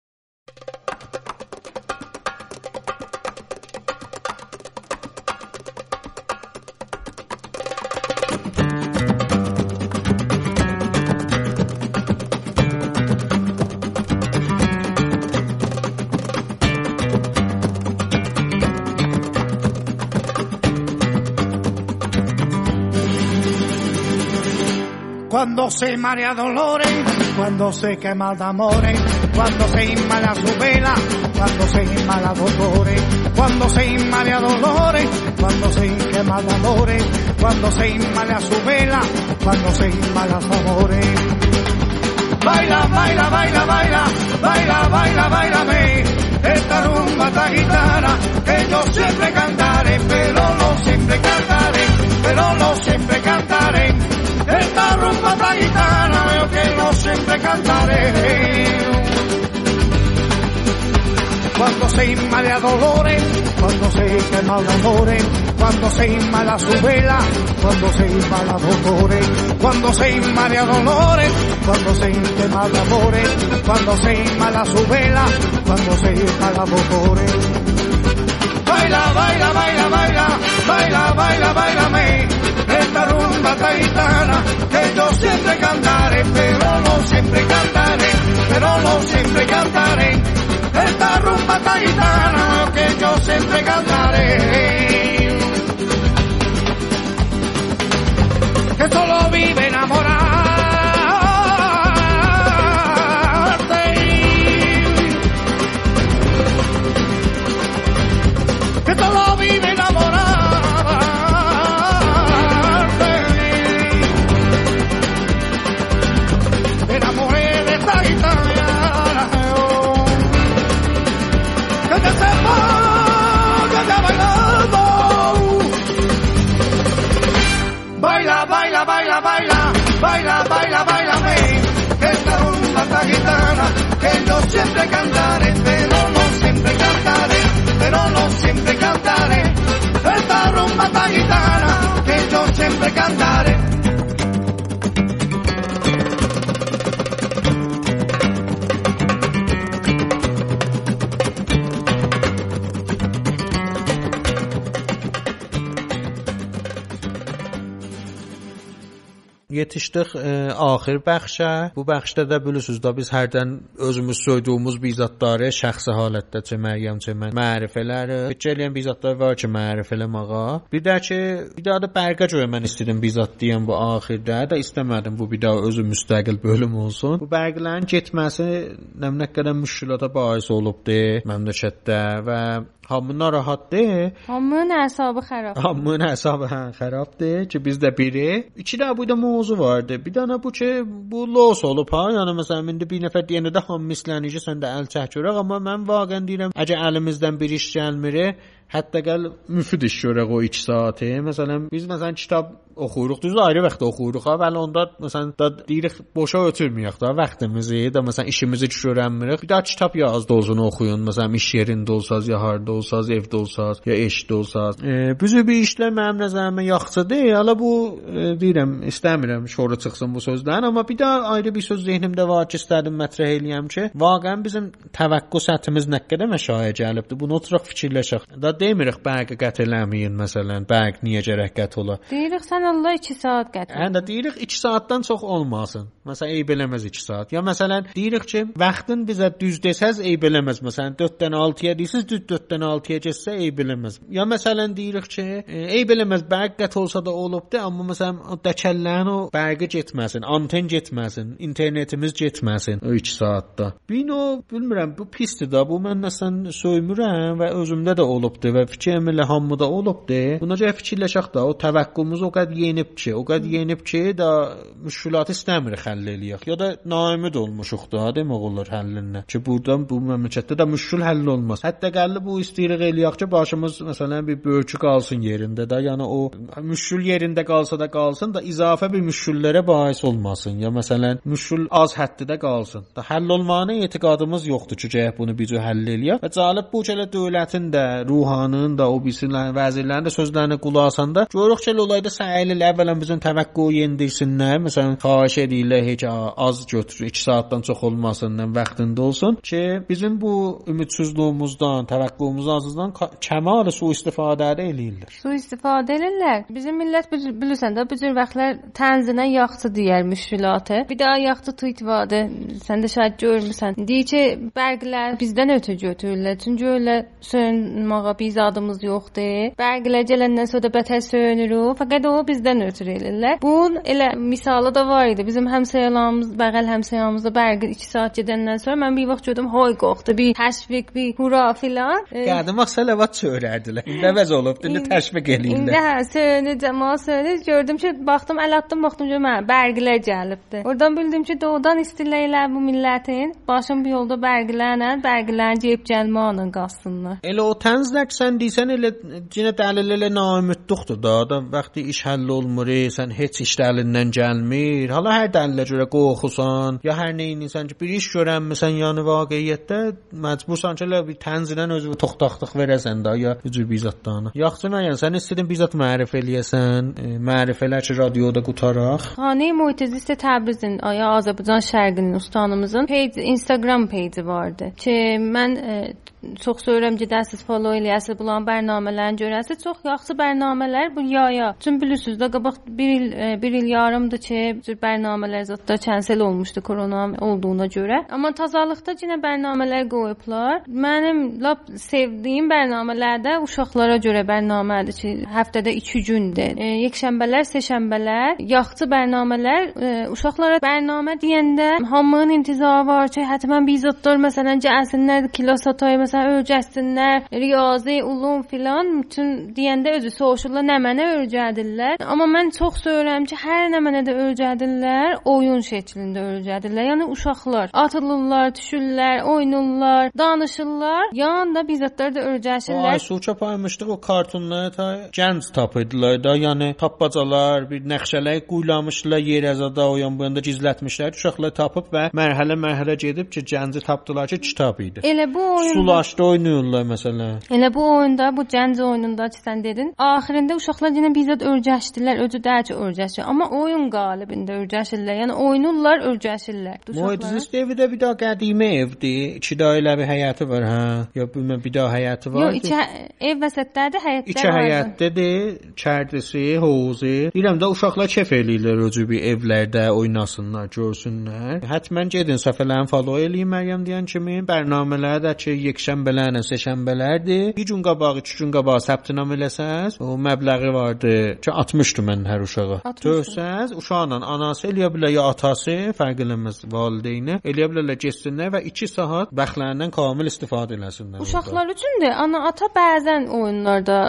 Cuando se marea dolores, cuando se quema de amores, cuando se inmala su vela, cuando se inmala dolores, cuando se inmala dolores, cuando se quema de amores, cuando se inmala su vela, cuando se inmala su amores. Baila, baila, baila, baila, baila, baila, bailame, esta rumba, esta guitarra, que yo siempre cantaré, pero no siempre cantaré, pero no siempre cantaré con otra guitarra, veo que no siempre cantaré. Cuando se inma de dolores, cuando se quema dolores, cuando se inma la su vela, cuando se inma la dolores, cuando se inma de dolores, cuando se quema dolores, cuando se inma la su vela, cuando se inma la dolores. Baila, baila, baila, baila, baila, baila, bailame, esta rumba taitana, que yo siempre cantaré, pero no siempre cantaré, pero no siempre cantaré, esta rumba taitana, que yo siempre cantaré. Que solo vive enamorarte. Que solo vive enamorarte. Me enamoré de esta guitarra. Que te sepa que ya bailando. Baila, baila, baila, baila, baila, baila, bailame. Esta rumba, esta guitarra, que yo siempre cantaré, siempre cantaré. Esta rumba, esta guitarra, que yo siempre cantaré. Yetişdik e, axir bəxşə. Bu bəxşdə də bilirsiniz də biz hərdən özümüz söydüyümüz bizatları şəxsi halətdə çə müəyyən çə mərifələri, fikirləyən bizatlar var ki, mərifə eləməyə. Bir də ki, bir daha da bərqə görə mən istədim bizat deyəm bu axirdə də istəmədim bu bir daha özü müstəqil bölüm olsun. Bu bərqlərin getməsi nə qədər müşkülata bais olubdu məmləkətdə və hamı narahatdır. Hamının əsabı xarab. Hamının hesabı hə xarabdır ki bizdə biri. İki də bu da mövzu vardı. Bir dənə bu ki bu los olub ha. Yəni məsələn indi bir nəfər deyəndə də hamı mislənir ki, sən də əl çəkirək, amma mən vaqəən deyirəm, əgər əlimizdən bir iş gəlmir, hətta gəl müfid iş görək o 2 saatı. Məsələn biz məsələn kitab oxuyuruq, düz ayrı vaxt oxuyuruq ha, bəli onda məsələn da deyirik boşa ötürməyək də vaxtımızı, da məsələn işimizi görənmirik. Bir daha kitab yazdı olsun oxuyun. Məsələn iş yerində olsaz, ya harda olsaz, evdə olsaz, ya eşdə olsaz. E, büzü bir işlər mənim nəzərimə yaxşıdır. Hələ bu e, deyirəm, istəmirəm şora çıxsın bu sözdən, amma bir daha ayrı bir söz zehnimdə var ki, istədim mətrəh eləyəm ki, vaqəən bizim təvəqqü səthimiz nə qədər məşayə gəlibdi. Bunu oturaq fikirləşək. Da demirik bərq qət eləməyin məsələn, bərq niyə gərək qət ola. Deyirik sən Allah 2 saat gətir. Hə, də deyirik 2 saatdan çox olmasın. Məsələn, eyb eləməz 2 saat. Ya məsələn, deyirik ki, vaxtın bizə düz desəz eyb eləməz. Məsələn, 4-dən 6-ya deyirsiz, düz 4-dən 6-ya getsə eyb eləməz. Ya məsələn, deyirik ki, e, eyb eləməz, bərq qət olsa da olubdu, amma məsələn, o dəkəllərin o bərqi getməsin, anten getməsin, internetimiz getməsin o 2 saatda. Bino, bilmirəm, bu pisdir da. Bu mən nəsən söymürəm və özümdə də olubdu və fikrim elə hamıda olubdu. Buna görə fikirləşək də o təvəqqümüz o qədər yenib ki, o qədər yenib ki, da müşkülatı istəmirik həll eləyək. Ya da naümid olmuşuq da, demək olar həllinə. Ki, burdan bu məmləkətdə də müşkül həll olmaz. Hətta gəlli bu istəyirik eləyək ki, başımız məsələn bir bölçü qalsın yerində də, yəni o müşkül yerində qalsa da qalsın da izafə bir müşküllərə bais olmasın. Ya məsələn, müşkül az həddidə qalsın. Da həll olmağına etiqadımız yoxdur ki, gərək bunu bir cür həll eləyək. Və cəlib bu kələ dövlətin də, ruhanın da, o birisinin vəzirlərin də sözlərinə qulaq asanda görürük ki, olayda səyli əvvələn bizim təvəqqü yendirsinlər. Məsələn, xahiş edirlər heç az götür, 2 saatdan çox olmasından vaxtında olsun ki, bizim bu ümidsizliyimizdən, təvəqqümüzün azlığından kəmal su istifadə eləyirlər. Su istifadə edirlər. Bizim millət bilirsən də bu cür vaxtlar tənzinə yaxçı deyər müşkilatı. Bir daha yaxçı tweet vardı. Sən də şahid görmüsən. Deyir ki, bərqlər bizdən ötü götürürlər. Çünki elə söyünməyə biz adımız yoxdur. Bərqlər gələndən sonra da bətər söyünürük. Fəqət o bizdən ötürü elirlər. Bunun elə misalı da var idi. Bizim həmsəyələrimiz, bəğəl həmsəyərimizdə bərqi 2 saat gedəndən sonra mən bir vaxt gördüm, hay qorxdu, bir təşviq, bir hura filan. Qədim vaxt salavat çörərdilər. İndi əvəz olub, indi təşviq eləyirlər. İndi hə, söyünür, cəmaət söyünür. Gördüm ki, baxdım, əl atdım, baxdım ki, mən bərqilər gəlibdi. Oradan bildim ki, doğudan istiləyirlər bu millətin. Başım bir yolda bərqilərlə, bərqilərin ceyib gəlməyinə qalsınlar. Elə o tənzlər sən elə cinə dəlillə naümidlikdir da. Adam vaxtı iş həll olmur, sən heç iş dəlindən gəlmir. Hala hər dəlillə görə qorxusan, ya hər nə edirsən ki, bir iş görənmisən, yəni vaqiəətdə məcbursan ki, elə bir tənzilən özünü toxtaqlıq verəsən də, ya bu cür bizatdan. Yaxşı müəyyən sən istədin bizat mərif eləyəsən, e, mərifələr ki, radioda qutaraq. Xanə Mu'təzist Təbrizin, aya Azərbaycan Şərqinin ustanımızın page, Instagram page vardı ki, mən e, çox söyürəm gedəsiz follow eləyəsiz bulan bərnamələrini görəsiz. Çox yaxşı bərnamələr bu yaya. Çünki bilirsiniz də qabaq 1 il 1 il yarımdır ki, bu bərnamələr zətdə kənsel olmuşdu korona olduğuna görə. Amma tazalıqda yenə bərnamələr qoyublar. Mənim lap sevdiyim bərnamələrdə uşaqlara görə bərnamədir ki, həftədə 2 gündür. E, yekşənbələr, seşənbələr, yaxçı bərnamələr. E, uşaqlara bərnamə deyəndə hamının intizarı var ki, həttəmən bir zətlər məsələn gəlsinlər kilo satay məsələn öyrəşsinlər, riyazi, ulum filan bütün deyəndə özü soruşurlar nə mənə öyrədirlər. Amma mən çox söyürəm ki, hər nə mənə də öyrədirlər, oyun şəklində öyrədirlər. Yəni uşaqlar atılırlar, düşürlər, oynayırlar, danışırlar. Yanında bizzətlər də öyrəşirlər. Ay, suça paymışdıq o kartonları ta gənc tapırdılar da, yəni tapbacalar, bir nəqşələr quyulamışdılar yer əzada, o yan bu yanda gizlətmişlər. Uşaqlar tapıb və mərhələ-mərhələ gedib ki, gənci tapdılar ki, kitab idi. Elə bu oyun Sular yaşda oynayırlar məsələn. Elə bu oyunda, bu gənc oyununda ki sən dedin, axirində uşaqlar yenə bizzət örgəşdilər, özü dərc örgəşir, amma oyun qalibində örgəşirlər. Yəni oynurlar, örgəşirlər. Muhaddis evi də bir daha qədimə evdir. İki də elə bir həyəti var, hə? Ya bilməm bir daha həyəti var. Yox, içə ev vəsətdədir, həyətdə. İki həyətdədir, çərdisi, hovuzu. Deyirəm də uşaqlar kef eləyirlər cür bir evlərdə oynasınlar, görsünlər. Həttəmən gedin səfərlərini follow eləyin Məryəm deyən kimi. Bərnamələr də ki, yekşənbələrlə seçənbələrdir. Bir gün qabaq, iki gün qabaq səbtinam eləsəz, o məbləği vardı ki, 60-dır mən hər uşağa. 60 Törsəz, uşaqla anası eləyə bilər ya atası, fərq eləməz valideyni. Eləyə bilərlər getsinlər və 2 saat bəxtlərindən kamil istifadə eləsinlər. orada. Uşaqlar üçün də ana ata bəzən oyunlarda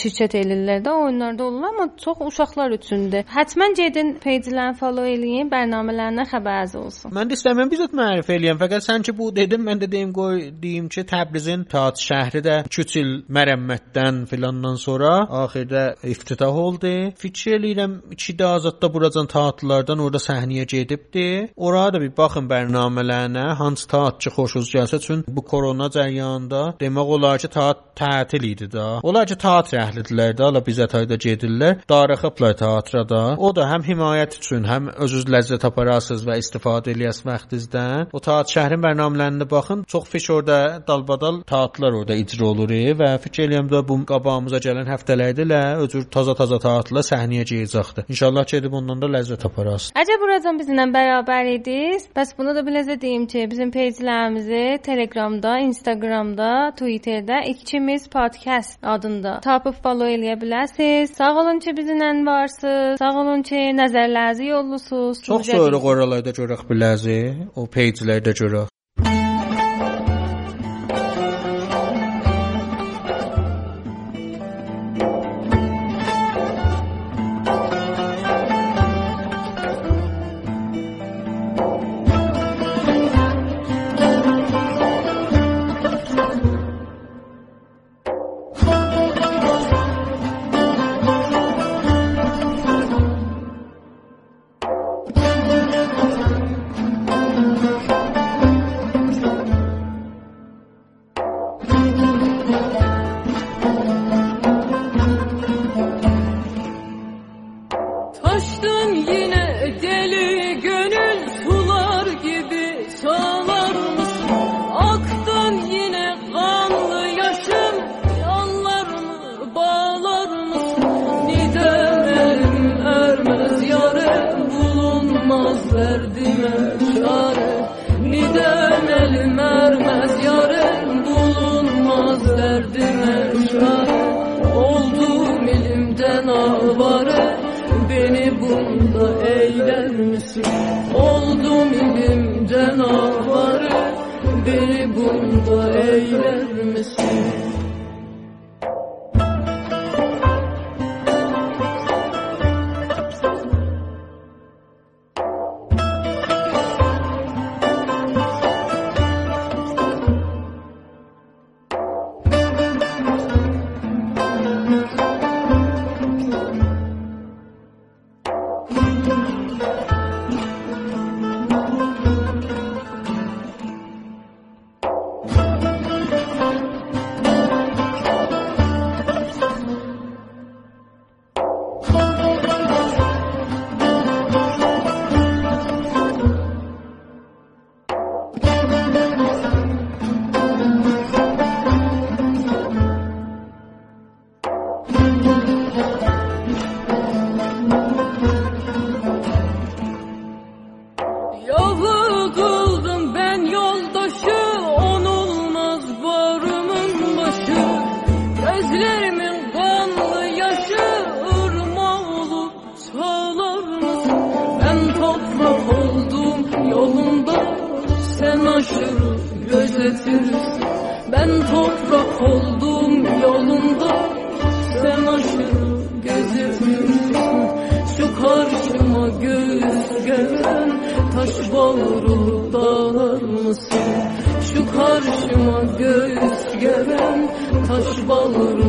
şirkət elirlər də oyunlarda olur, amma çox uşaqlar üçündür. Həttəmən gedin peyjlərini follow eləyin, bərnamələrindən xəbəriniz olsun. Mən də istəmirəm bizzət mərifə eləyəm. Fəqət sən ki bu dedin, mən də deyim qoy deyim ki, Təbrizin Taat şəhəri də 2 il mərəmmətdən filandan sonra axirdə iftitah oldu. Fikir eləyirəm 2 də azadda buracan taatlardan orada səhnəyə gedibdi. Oraya da bir baxın bərnamələrinə, hansı taatçı xoşunuz gəlsə, çün bu korona cəryanında demək olar ki, taat tətil idi da. Olar ki, teatr əhlidirlər də, ala bizə tayda gedirlər. Darıxıblar teatra da. O da həm himayət üçün, həm özünüz ləzzət aparasınız və istifadə eləyəsiz vaxtınızdan. O teatr şəhərin bərnamələrinə baxın. Çox fiş orada dalbadal teatrlar orada icra olur e, və fikir eləyirəm də bu qabağımıza gələn həftələrdə elə özür taza-taza teatrlar səhnəyə gələcəkdir. İnşallah gedib ondan da ləzzət aparasınız. Əcəb buracan bizimlə bərabər idiniz. Bəs bunu da biləcə deyim ki, bizim peyjlərimizi Telegramda, Instagramda, Twitterdə ikimiz podcast adında tapıb follow eləyə bilərsiniz. Sağ olun ki, bizimlə varsınız. Sağ olun ki, nəzərlərinizi yollusunuz. Çox soyuruq oralarda görək biləzi, o peyjlərdə görək. Sen aşırı gözetirsin Ben toprak oldum yolunda Sen aşırı gözetirsin Şu karşıma göğüs gelen Taş bağrı dağlar mısın? Şu karşıma göğüs gelen Taş bağrı